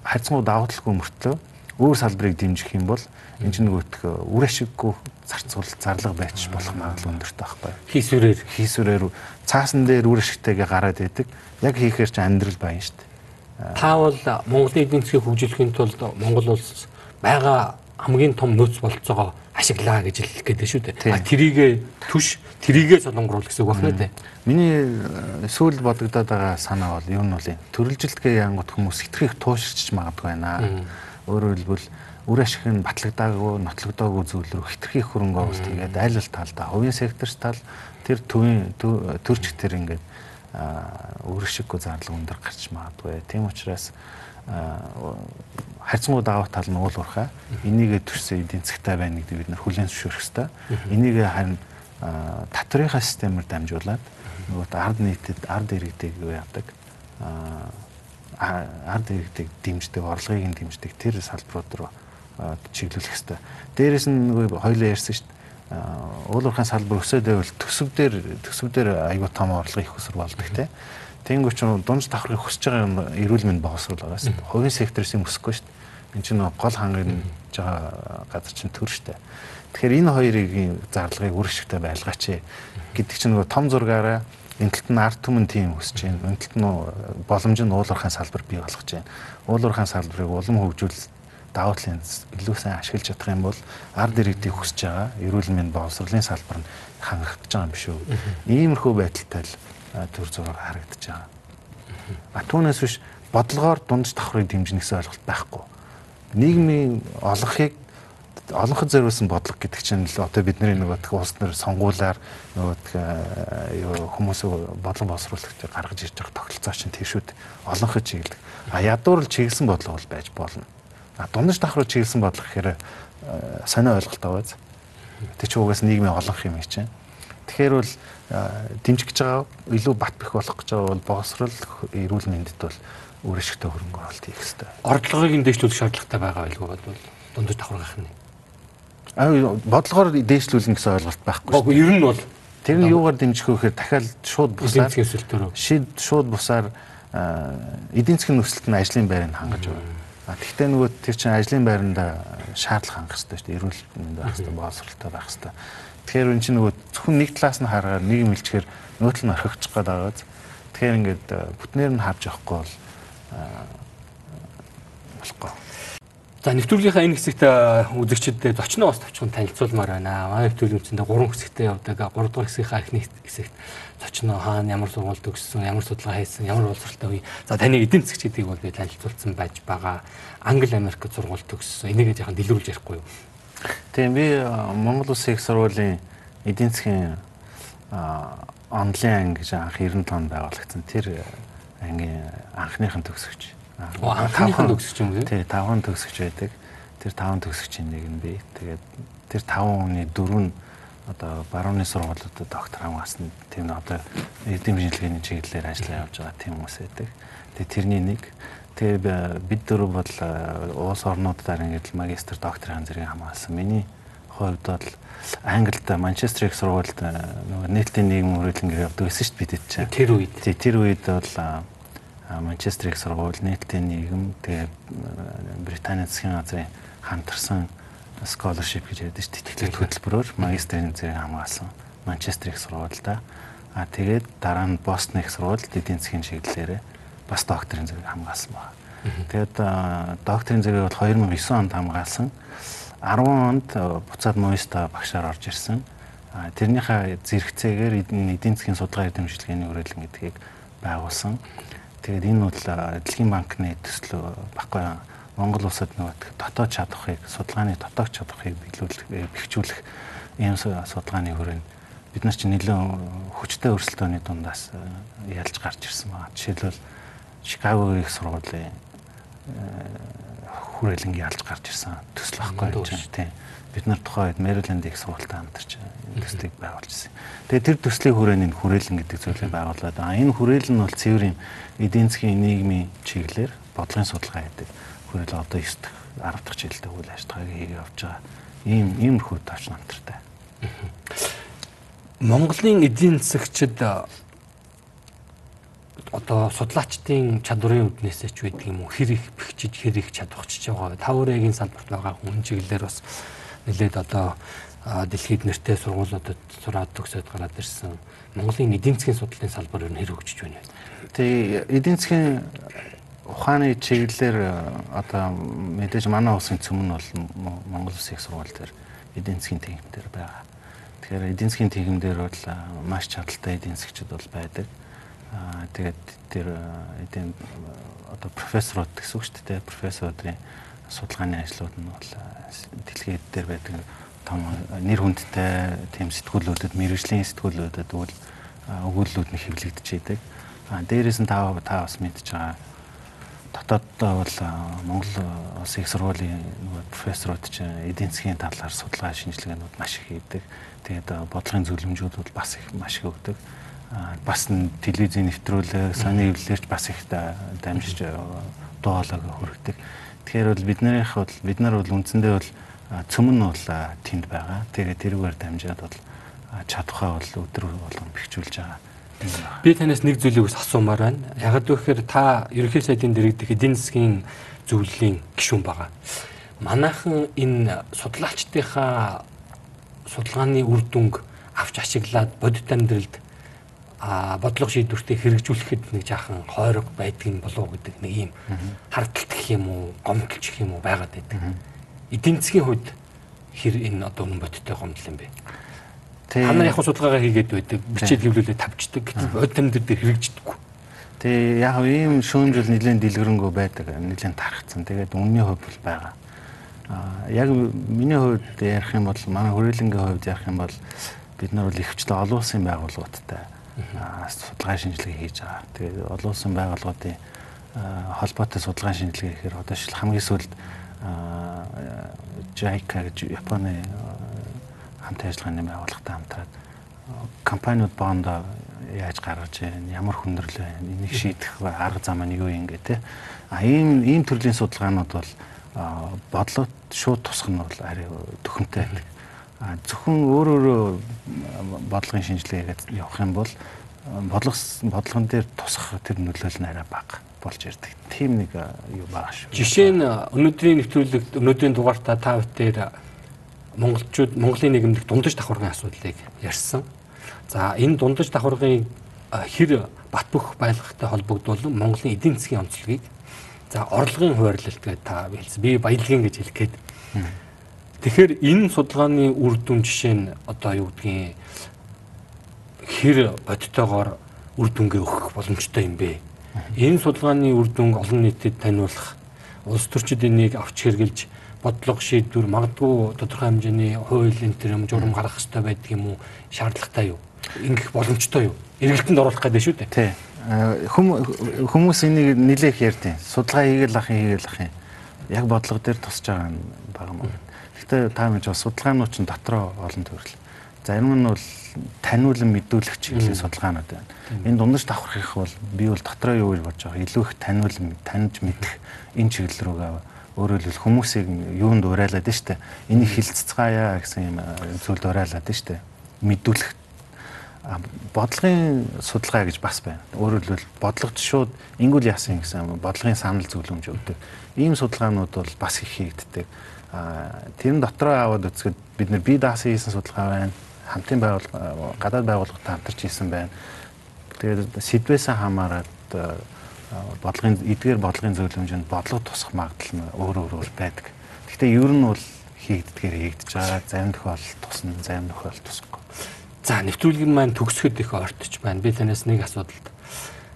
хайцангуу давуу талгүй мөртлөө өөр салбарыг дэмжих юм бол энэ ч нөгөөх үр ашиггүй зарцуул зарлага байж болох магадлал өндөртэй байхгүй. Хийсвэрээр хийсвэрээр цаасан дээр үр ашигтайгаа гараад идэг. Яг хийхээр ч амьдрал байна шүү дээ. Та бол Монголын эдийн засгийг хөгжүүлэхийн тулд Монгол улс байгаа хамгийн том нөөц болцоогоо ашиглаа гэж хэлэх гээд шүү дээ. Тэрийгэ түш, тэрийгэ солонгоруул гэсэн үг байна дээ. Миний сүүл бодогдоод байгаа санаа бол юу нь вэ? Төрөлжилтгээ янгот хүмүүс хитрхийх тууширч магадгүй байна. Өөрөөр хэлбэл үр ашиг нь батлагдаагүй, нотлогдоогүй зүйл рүү хитрхи хөрөнгө оруулалт хийгээд аль аль талдаа хувийн секторч тал тэр төвийн төрч тэр ингээд үр ашиггүй зарлага өндөр гарч магадгүй. Тийм учраас харьцангуй даваа тал нь уул уурхай. Энийг төрсөн эдийн засгтай байна гэдэг бид нар хүлээн зөвшөөрөх хэрэгтэй. Энийг харин татврынхаа системээр дамжуулаад нөгөө ард нийтэд ард иргэдэг яадаг ард иргэдэг дэмждэг, орлогыг нь дэмждэг тэр салбарууд руу чиглүүлэх хэрэгтэй. Дээрээс нь нөгөө хоёлоо ярьсан шүү дээ. Уулуурхайн салбар өсөд байвал төсөв дээр төсөв дээр аюул том орлого их өсөр болдог те. Тэнгүү ч дунд давхрыг хүсэж байгаа юм эрүүл мэнд богсрол байгаас. Хувийн секторээс юм өсөхгүй шүү дээ. Энд чинь гол хангаж байгаа газар чинь төр шүү дээ. Тэгэхээр энэ хоёрын зарлагыг үр ашигтай байлгаач гэдэг чинь нөгөө том зургаараа энэ талд нь арт түмэн тийм өсөж байна. Энэ талд нь боломж нь уулуурхайн салбар бий болгож байна. Уулуурхайн салбарыг улам хөгжүүл давуу талын илүү сайн ашиглаж чадах юм бол ард иргэдийг хүсэж байгаа эрүүл мэнд боловсролын салбар нь хангагдаж байгаа юм биш үү. Иймэрхүү байдалтай л төр зураг харагдаж байгаа. А түүнээс биш бодлогоор дундаж давхрыг дэмжинэ гэсэн ойлголт байхгүй. Нийгмийн олонхыг олонход зориулсан бодлого гэдэг чинь л одоо бидний нөгөө улс төр сонгуулаар нөгөө хүмүүс бодлого боловсруулагч гаргаж ирж байгаа тогтолцоо чинь тийм шүү дээ. Олонход чиглэг. А ядуур л чиглэсэн бодлого бол байж болно дундаж давхруу чиглэсэн бодлого гэхээр э, сонио ойлголт аваад тэг чи угаас нийгмийн олонх юм чинь. Тэгэхээр бол э, дэмжих гэж байгаа илүү бат бэх болох гэж байгаа бол богсрол эрүүл мэндэд бол өөр ашигтай хөрөнгө оруулалт хийх хэрэгтэй. Орлогыг нь дээшлүүлэх шаардлагатай байгаа байлгүй бол дундаж давхрах нь. Аа бодлогоор дээшлүүлнэ гэсэн ойлголт байхгүй шүү. Ер нь бол тэр нь юугаар дэмжих вэ гэхээр дахиад шууд бусаар шид шууд бусаар э, эдийн засгийн нөхцөлд нь ажлын байрыг хангаж байгаа Гэхдээ нөгөө тэр чинь ажлын байранда шаардлага хангах хэрэгтэй шүү дээ. Эрүүл мэнд байх хэрэгтэй, боловсролтой байх хэрэгтэй. Тэгэхээр энэ чинь нөгөө зөвхөн нэг талаас нь хараад нэг мэлчгээр нөгөө тал нь орхигдчих гээд байгааз Тэгэхээр ингээд бүтнээр нь харж явахгүй бол болохгүй. За нэвтрүүлгийнхаа энэ хэсэгт үзэгчдэд зочноо бас тавчхан танилцуулмаар байна. Манай нэвтрүүлгийн үндсэндээ 3 хэсэгтэй явдаг. 3 дахь хэсгийнхаа эхний хэсэгт зочноо хаана ямар сургуульд төгссөн, ямар судалгаа хийсэн, ямар боловсралтай үе. За таны эдийн засгч гэдгийг бол би танилцуулсан байж байгаа. Англи Америкт сургууль төгссөн. Энийгээ яхан дэлгэрүүлж ярихгүй юу? Тийм би Монгол Улсын их сургуулийн эдийн засгийн онлайн анги гэж анх 90 онд байгуулагдсан. Тэр ангийн анхныхын төгсөгч. Анхныхын төгсөгч юм уу? Тий, 5 төгсөгч байдаг. Тэр 5 төгсөгчийн нэг нь би. Тэгээд тэр 5 хүний дөрөв нь одоо барууны сургуулиудад доктор хамгаалсан тийм одоо эдийн шинжилгээний чиглэлээр ажиллаа явж байгаа тийм хүмүүс байдаг. Тэгээ тэрний нэг тэгээ бид дөрөв бол улс орнуудаар ингээд магистр докторийн зэрэг хамгаалсан. Миний хувьд бол Англид Манчестер их сургуульд нөгөө нийтийн нийгэм хүрээлэнгээр явдаг байсан шүү дээ бид чинь. Тэр үед. Тий, тэр үед бол Манчестер их сургууль, нийтийн нийгэм тэгээ Британий засгийн газрын хамтарсан scholarship гэж ярьдэн шүү дээ. Тэтгэлэг хөтөлбөрөөр магистрийн зэрэг хамгаалсан Манчестер их сургуультай. А тэгээд дараа нь Бостон их сургуульд эдийн засгийн чиглэлээр бас докторийн зэрэг хамгаалсан байна. Тэгээд докторийн зэрэг бол 2009 онд хамгаалсан. 10 онд буцаад Моиста багшаар орж ирсэн. Тэрнийхээ зэрэгцээгээр эдийн засгийн судалгаа эзэмшилгээний хүрээлэн гэдгийг байгуулсан. Тэгээд энэ бол Дэлхийн банкны төслөө баггүй Монгол улсад нөгөө дотоод чадварыг судалгааны дотоод чадварыг биелүүлэх э, бэхжүүлэх ийм судалгааны хүрээнд бид нар чинь нэлээд хүчтэй өрсөлдөөний дундаас э, ялж гарч ирсэн байна. Жишээлбэл Чикагогийн их сургуулийн э, хүрээлэн ялж гарч ирсэн төсөл байхгүй гэж тийм. Бид нар тухайн үед Мэриленд их сургуультай хамтарч төслийг байгуулж ирсэн. Тэгээ тэр төслийн хүрээний хүрээлэн гэдэг зүйлийг байгуулад аа энэ хүрээлэн нь бол цэвэр юм эдийн засгийн нийгмийн чиглэлээр бодлогын судалгаа хийдэг хүрэл одоо 9 дахь 10 дахь жилдээ үйл ажиллагааг хийгээ явж байгаа. Ийм иймэрхүү тавч намтартай. Монголын эдийн засагчид одоо судлаачдын чадварын үднээсээ ч байдаг юм уу хэр их бэхжиж хэр их чадварчж байгаа. Таврыгийн салбарт байгаа хүн чиглэлээр бас нэлээд одоо дэлхийд нэртэй сургуулиудад сураад төгсөөд гараад ирсэн. Монголын эдийн засгийн судлалын салбар нь хэр хөгжиж байна вэ? Тэгээ эдийн засгийн ухааны чиглэлээр э, одоо мэдээж манай улсын цөм нь бол Монгол Улсын их сургууль дээр эдийн засгийн техникээр байгаа. Тэгэхээр эдийн засгийн техникээр бол э, маш чадaltaй эдийн засгчид бол байдаг. Аа тэгээд тэр э, эдийн одоо профессорууд гэсэн үг шүү дээ. Профессоруудын судалгааны ажлууд нь бол дэлхийд дээр байдаг том нэр хүндтэй тийм сэтгүүлүүдэд мэрэгжлийн сэтгүүлүүдэд үл өгүүллүүд нь хэвлэгдэж идэг. Аа дээрээс нь та та бас мэдж байгаа дотооддоо бол Монгол улсын их сургуулийн нөгөө профессорууд чинь эдийн засгийн талаар судалгаа шинжилгээнүүд маш их хийдэг. Тэгээд бодлогын зөвлөмжүүд бол бас их маш их өгдөг. Бас телевизийн нэвтрүүлэг, сони эвлэлэрч бас их дамжиж хоолойг хүргэдэг. Тэгэхээр бол биднийх бол бид нар бол үндсэндээ бол цөм нь бол тэнд байгаа. Тэгээд тэрүүгээр дамжаад бол чадхаа бол өдөр болгон бэхжүүлж байгаа Би танаас нэг зүйлийг бас асуумаар байна. Ягд гэхээр та ерөнхий сайдын дэргэдэх эдийн засгийн зөвлөлийн гишүүн байгаа. Манайхан энэ судлаачдынхаа судалгааны үр дүнг авч ашиглаад бодит амьдралд а бодлого шийдвэртээ хэрэгжүүлэхэд нэг жаахан хойрог байдгийг болов гэдэг нэг юм хардталт гэх юм уу гомдлч гэх юм уу байгаад байдаг. Эдийн засгийн хувьд хэр энэ одоо үнэн бодиттой гомдол юм бэ? Та нар яг судалгаагаа хийгээд байдаг. Бичээд хэвлүүлээд тавьчихдаг. Гэтэл бодит амьдрал дээр хэрэгждэггүй. Тэгээ яг ийм шүүмжил нэлээд дэлгэрэнгүй байдаг. Нэлээд тархацсан. Тэгээд үнний хувь бол байгаа. Аа яг миний хувьд ярих юм бол манай хүрээлэнгийн хувьд ярих юм бол бид нар бол ихвчлэн олон улсын байгууллагуудтай судалгаа шинжилгээ хийж байгаа. Тэгээд олон улсын байгууллагуудын холбоотой судалгаа шинжилгээ гэхээр одоо шил хамгийн сүүлд JICA гэж Японы хамт ажиллагааны байгууллагатай хамтраад компаниуд боондоо яаж гаргаж байна, ямар хүндрэл байна, энийг шийдэх арга зам нь юу юм гэ тэ. А ийм ийм төрлийн судалгаанууд бол бодлогот шууд тусах нь бол арай төхөмтэй байдаг. А зөвхөн өөр өөрөө бодлогын шинжилгээгээд явах юм бол бодлого бодлогон дээр тусах тэр нөлөөлөл нь арай бага болж ирдэг. Тийм нэг юу байгаа шүү. Жишээ нь өнөөдрийн нэвтрүүлэгт өнөөдрийн дугаартаа та бүхэн монголчууд Монголын нийгэмдэх дундаж давхаргын асуудлыг ярьсан. За энэ дундаж давхаргын хэр бат бөх байлгахтай холбогдуулан Монголын эдийн засгийн онцлогийг за орлогын хуваарлалт гэдэг та хэлсэн. Би баялагын гэж хэлэх гээд. Тэгэхээр энэ судалгааны үр дүн жишээ нь одоо юу гэдгийг хэр бодтойгоор үр дүнгээ өгөх боломжтой юм бэ? Энэ судалгааны үр дүн олон нийтэд таниулах улс төрчид энийг авч хэрглэж бодлого шийдвэр магадгүй тодорхой хэмжээний хууль энэ төр юм журам гаргах хэрэгтэй байдаг юм уу? Шаардлагатай юу? Ингэх боломжтой юу? эргэлтэнд оруулах гэдэг шүү дээ. Тий. Хүмүүс энийг нилээх ярьдیں۔ Судалгаа хийгээл ах хийгээл ах юм. Яг бодлого дээр тусч байгаа юм байгаа мó. Гэхдээ та мэдж бас судалгаанууд ч дотроо олон төрөл. Зарим нь бол таниулан мэдүүлэх чиглэлийн судалгаанууд байна. Энэ дундаж давхрах их бол би бол дотроо юу гэж бодож байгаа. Илүү их таниулан таньж мэдэх энэ чиглэл рүүгээ өөрөөр хэлбэл хүмүүсийг юунд урайлаад нь штэ. Энийг хилццгаая гэсэн юм зүйлд урайлаад нь штэ. Мэдүүлэх бодлогын судалгаа гэж бас байна. Өөрөөр хэлбэл бодлогод шууд ингүүл яасан гэсэн бодлогын санал зөвлөмж өгдөг. Ийм судалгаанууд бол бас их хийгддэг. Тэрэн дотроо аваад үзэхэд бид нар бие даасан хийсэн судалгаа байна. Хамтын байгууллага гадаад байгууллагатай хамтарч хийсэн байна. Тэгээд сэдвээсээ хамаарат бодлогын эдгээр бодлогын зөвлөмжөнд бодлого тусах магадлал нь өөр өөр байдаг. Гэхдээ ер нь бол хийгддгээр хийгдэж байгаа. Зарим тохиолдолд тусна, зарим тохиолдолд тусахгүй. За нэвтрүүлгийн маань төгсгöd их ойртож байна. Би танаас нэг асуудалд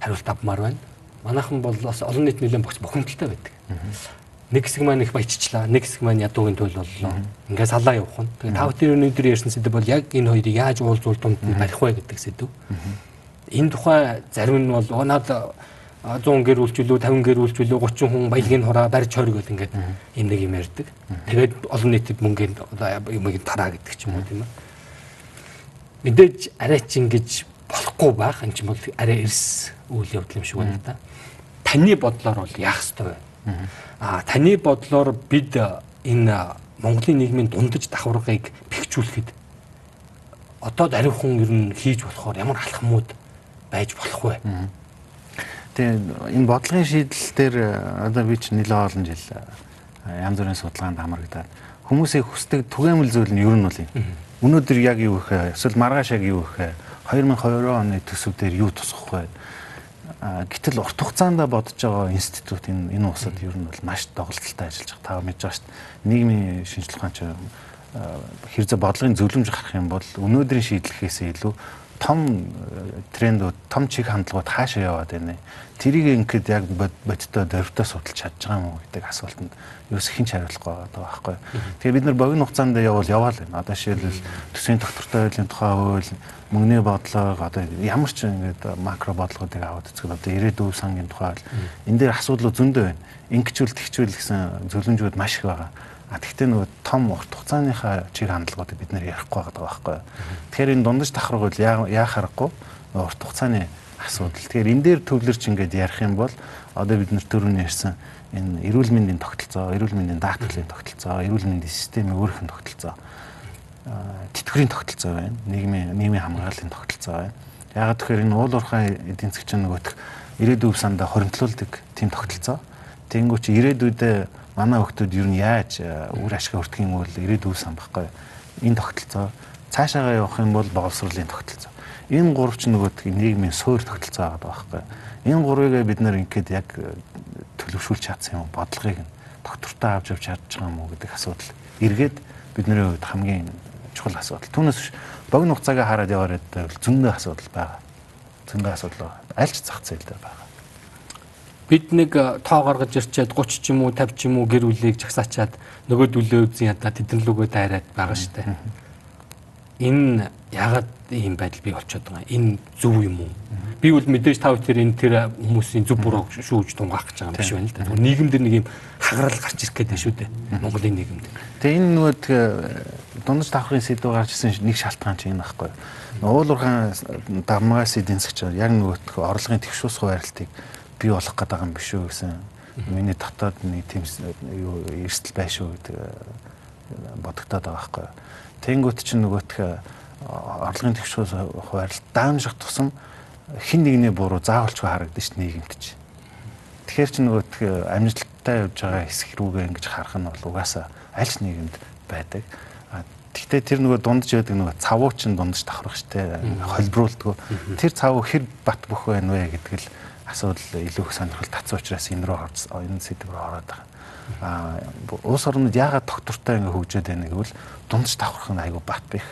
хариулт авмаар байна. Манайхан бол бас олон нийт нэлээд бохц бохомдолтой байдаг. Нэг хэсэг маань их баяжчлаа, нэг хэсэг маань ядуугийн төлөв боллоо. Ингээ салаа явах нь. Тэгээ тав дээр өнөөдөр ярьсан сэдв бол яг энэ хоёрыг яаж уулзуул дунд нь барих вэ гэдэг сэдв. Энэ тухай зарим нь бол наад 100 гэр үйлчлүү 50 гэр үйлчлүү 30 хүн баялагын хураа барьж хойр гэдэг ингээд энэ нэг юм ярьдаг. Тэгээд олон нийтэд мөнгөнд одоо юмыг тараа гэдэг ч юм уу тийм ээ мэдээж арай ч ингэж болохгүй байх энэ ч бол арай эрс үйл явдал юм шиг байна да. Таны бодлоор бол яах ёстой вэ? Аа таны бодлоор бид энэ Монголын нийгмийн дундаж давхаргыг бэхжүүлэхэд одоо даривхан ер нь хийж болохоор ямар алхмууд байж болох вэ? Тэгээ энэ бодлогын шийдэл дээр одоо би ч нэлээд олон жил янз бүрийн судалгаанд хамрагдаад хүмүүсийг хүсдэг түгээмэл зүйл нь ер нь бол юм Өнөөдөр яг юу вэ? Эсвэл маргааш яг юу вэ? 2020 оны төсөвдөр юу тусах вэ? гэтэл урт хугацаанд бодож байгаа институт энэ энэ усад ер нь бол маш доголдолтой ажиллаж байгаа. Та мэдж байгаа шүү дээ. Нийгмийн шинжилгээ ухаанч хэрзээ бодлогын зөвлөмж гарах юм бол өнөөдрийн шийдлэхээс илүү том трендүүд, том чиг хандлагууд хаашаа яваад байна. Тэрийг ингээд яг бодиттой дөрвтөө судалж чадж байгаа юм уу гэдэг асуултанд ерөөс хинч хариулахгүй байгаа байхгүй. Тэгээ бид нар богино хугацаанд явбал яваал байна. Одоо жишээлбэл төсвийн доктортой байдлын тухай хууль, мөнгөний бодлого, одоо ямар ч ингээд макро бодлогуудыг аваад үзэхэд одоо ирээдүйн сангийн тухай энэ дээр асуудлууд зөндөө байна. Ингэчүүл тэгчүүл гэсэн зөвлөмжүүд маш их байгаа. А тэгтээ нөгөө том урт хугацааныхаа чиг хандлагуудыг бид нэр ярихгүй байгаа байхгүй. Тэгэхээр энэ дундаж бол яа харахгүй урт хугацааны асуудал. Тэгэхээр энэ дээр төвлөрч ингээд ярих юм бол одоо бид нэр төрөний ярьсан энэ эрүүл мэндийн тогтолцоо, эрүүл мэндийн даатгалын тогтолцоо, эрүүл мэндийн системийн өөрийнх нь тогтолцоо, тэтгэврийн тогтолцоо байна. Нийгмийн нийгмийн хамгааллын тогтолцоо байна. Ягаад тэгэхээр энэ уул уурхай эдийн засгийн нөгөөх ирээдүйн сандаа хоригдлуулдаг тийм тогтолцоо. Тэнгүү чи ирээдүйдээ манай хүмүүс ер нь яаж үр ашиг өртөх юм бол ирээдүйн сан баггүй. Энэ тогтолцоо цаашаагаа явах юм бол боловсролын тогтолцоо. Энэ гурав ч нөгөөдг нийгмийн суур тогтолцоо байгаа байхгүй. Энэ гурвыг бид нэр ингээд яг төлөвшүүлж чадсан юм бодлогыг нь доктортой авч явж чадж байгаа юм уу гэдэг асуудал эргээд бидний хувьд хамгийн чухал асуудал. Түүнээс богино хугацаагаа хараад яваад зөндөө асуудал байгаа. Зөндөө асуудал байгаа. Аль ч зах зээл дээр байгаа. Бид нэг тоо гаргаж ирчээд 30 ч юм уу 50 ч юм уу гэр бүлийг жагсаачаад нөгөө дүлээ үзэн ядаа тэдэн лүгөө дайраад байгаа штэ. Энэ ягаад ийм байдал бий болчиход байгаа. Энэ зөв юм уу? би бол мэдээж тав тэр энэ тэр хүмүүсийн зүг буруу шүүж тунгаах гэж байгаа юм биш байна л да. Нийгэмд нэг юм хагарал гарч ирэх гэдэг шүү дээ. Монголын нийгэмд. Тэгээ энэ нөгөө дундаж давхрын сэдв гарч ирсэн нэг шалтгаан чинь байхгүй. Уул уурхайн дармагаас эдийн засгч яг нөгөө орлогын тэгшүүс хуваарлтыг бий болох гэдэг юм биш үү гэсэн. Миний дотоод нэг тийм юу эрсдэл байшгүй гэдэг бодогдоод байгаа байхгүй. Тэнгүүт чинь нөгөөх орлогын тэгшүүс хуваарлт даамжих тусам хин нэгний буруу заавалчгүй харагдаж ш нийгэмд чи. Тэгэхээр чи нөгөө амжилттай явж байгаа хэсэг рүүгээ ингэж харах нь бол угаасаа аль ч нийгэмд байдаг. Гэхдээ тэр нөгөө дундж байдаг нөгөө цавуу чин дундж давхрах штэ холбруулдгөө. Тэр цавуу хэр бат бөх байна вэ гэдэг л асуудал илүү их сонирхол татсан учраас энэ рүү энэ сэдв рүү ороод байгаа. Аа улс орнууд яагаад доктортой ингэ хөгжөөд байна гэвэл дундж давхрах нь айгүй бат их.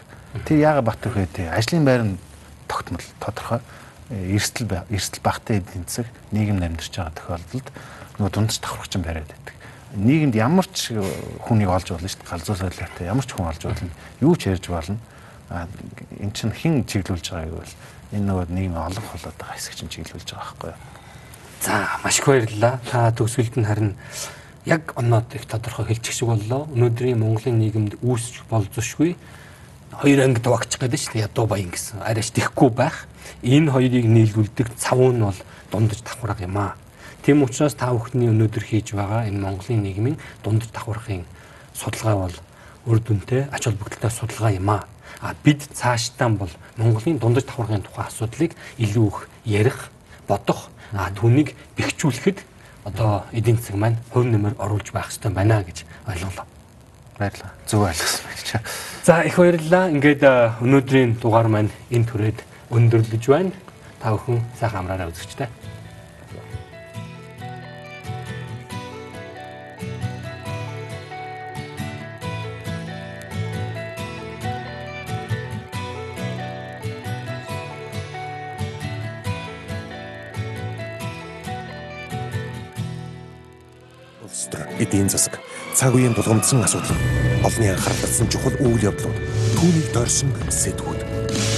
Тэр яагаад бат их те ажлын байр нь тогтмол тодорхой эрсдэл эрсдэл багтай эдийн засаг нийгэм амьдарч байгаа тохиолдолд нөгөө дундч давхрах чинь бариад байдаг. Нийгэмд ямар ч хүнийг олж болно шүү дээ. Галзуу солиотой ямар ч хүн олж болно. Юу ч ярьж болно. Эн чинь хэн чиглүүлж байгааг бол энэ нөгөө нийгмийн олон болоод байгаа хэсэг чинь чиглүүлж байгаа байхгүй юу? За маш их баярлалаа. Та төгсгөлд нь харин яг оноод их тодорхой хэлчих шиг боллоо. Өнөөдрийн Монголын нийгэмд үүсч болзошгүй хоёр ангид багч гэдэг шүү дээ. Ядуу баян гэсэн. Арайч тэхгүй байх. Энэ хоёрыг нийлүүлдэг цавуу нь бол дундаж давхраг юм аа. Тийм учраас та бүхний өнөөдөр хийж байгаа энэ Монголын нийгмийн дундаж давхрахын судалгаа бол үр дүнтэй ач холбогдолтой судалгаа юм аа. А бид цаашдаа бол Монголын дундаж давхрахын тухай асуудлыг илүү их ярих, бодох, а түүнийг бэхжүүлэхэд одоо эдийн засаг маань хувь нэмэр оруулж байх хэрэгтэй байна гэж ойлголоо. Баярлалаа. Зөв ойлгосон байна. За их баярлалаа. Ингээд өнөөдрийн дугаар маань энэ түрээд өндөрлөж байна. Та бүхэн сайхан амраараа үзэгчтэй. Эдийн засаг цаг үеийн тулгамдсан асуудал олонний анхаарал татсан чухал үйл явдлууд түүнийг дорсон сэтгүүд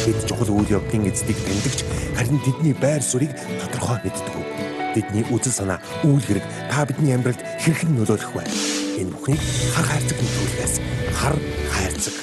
бид чухал үйл явдлын эздийг таньдагч харин тэдний байр суурийг тодорхой мэддэг. Бидний үзэл санаа, үйл хэрэг та бидний амьдралд хэрхэн нөлөөлөх вэ? Энэ бүхнийг хар хайрцаг нөлөөлөхөөс хар хайрцаг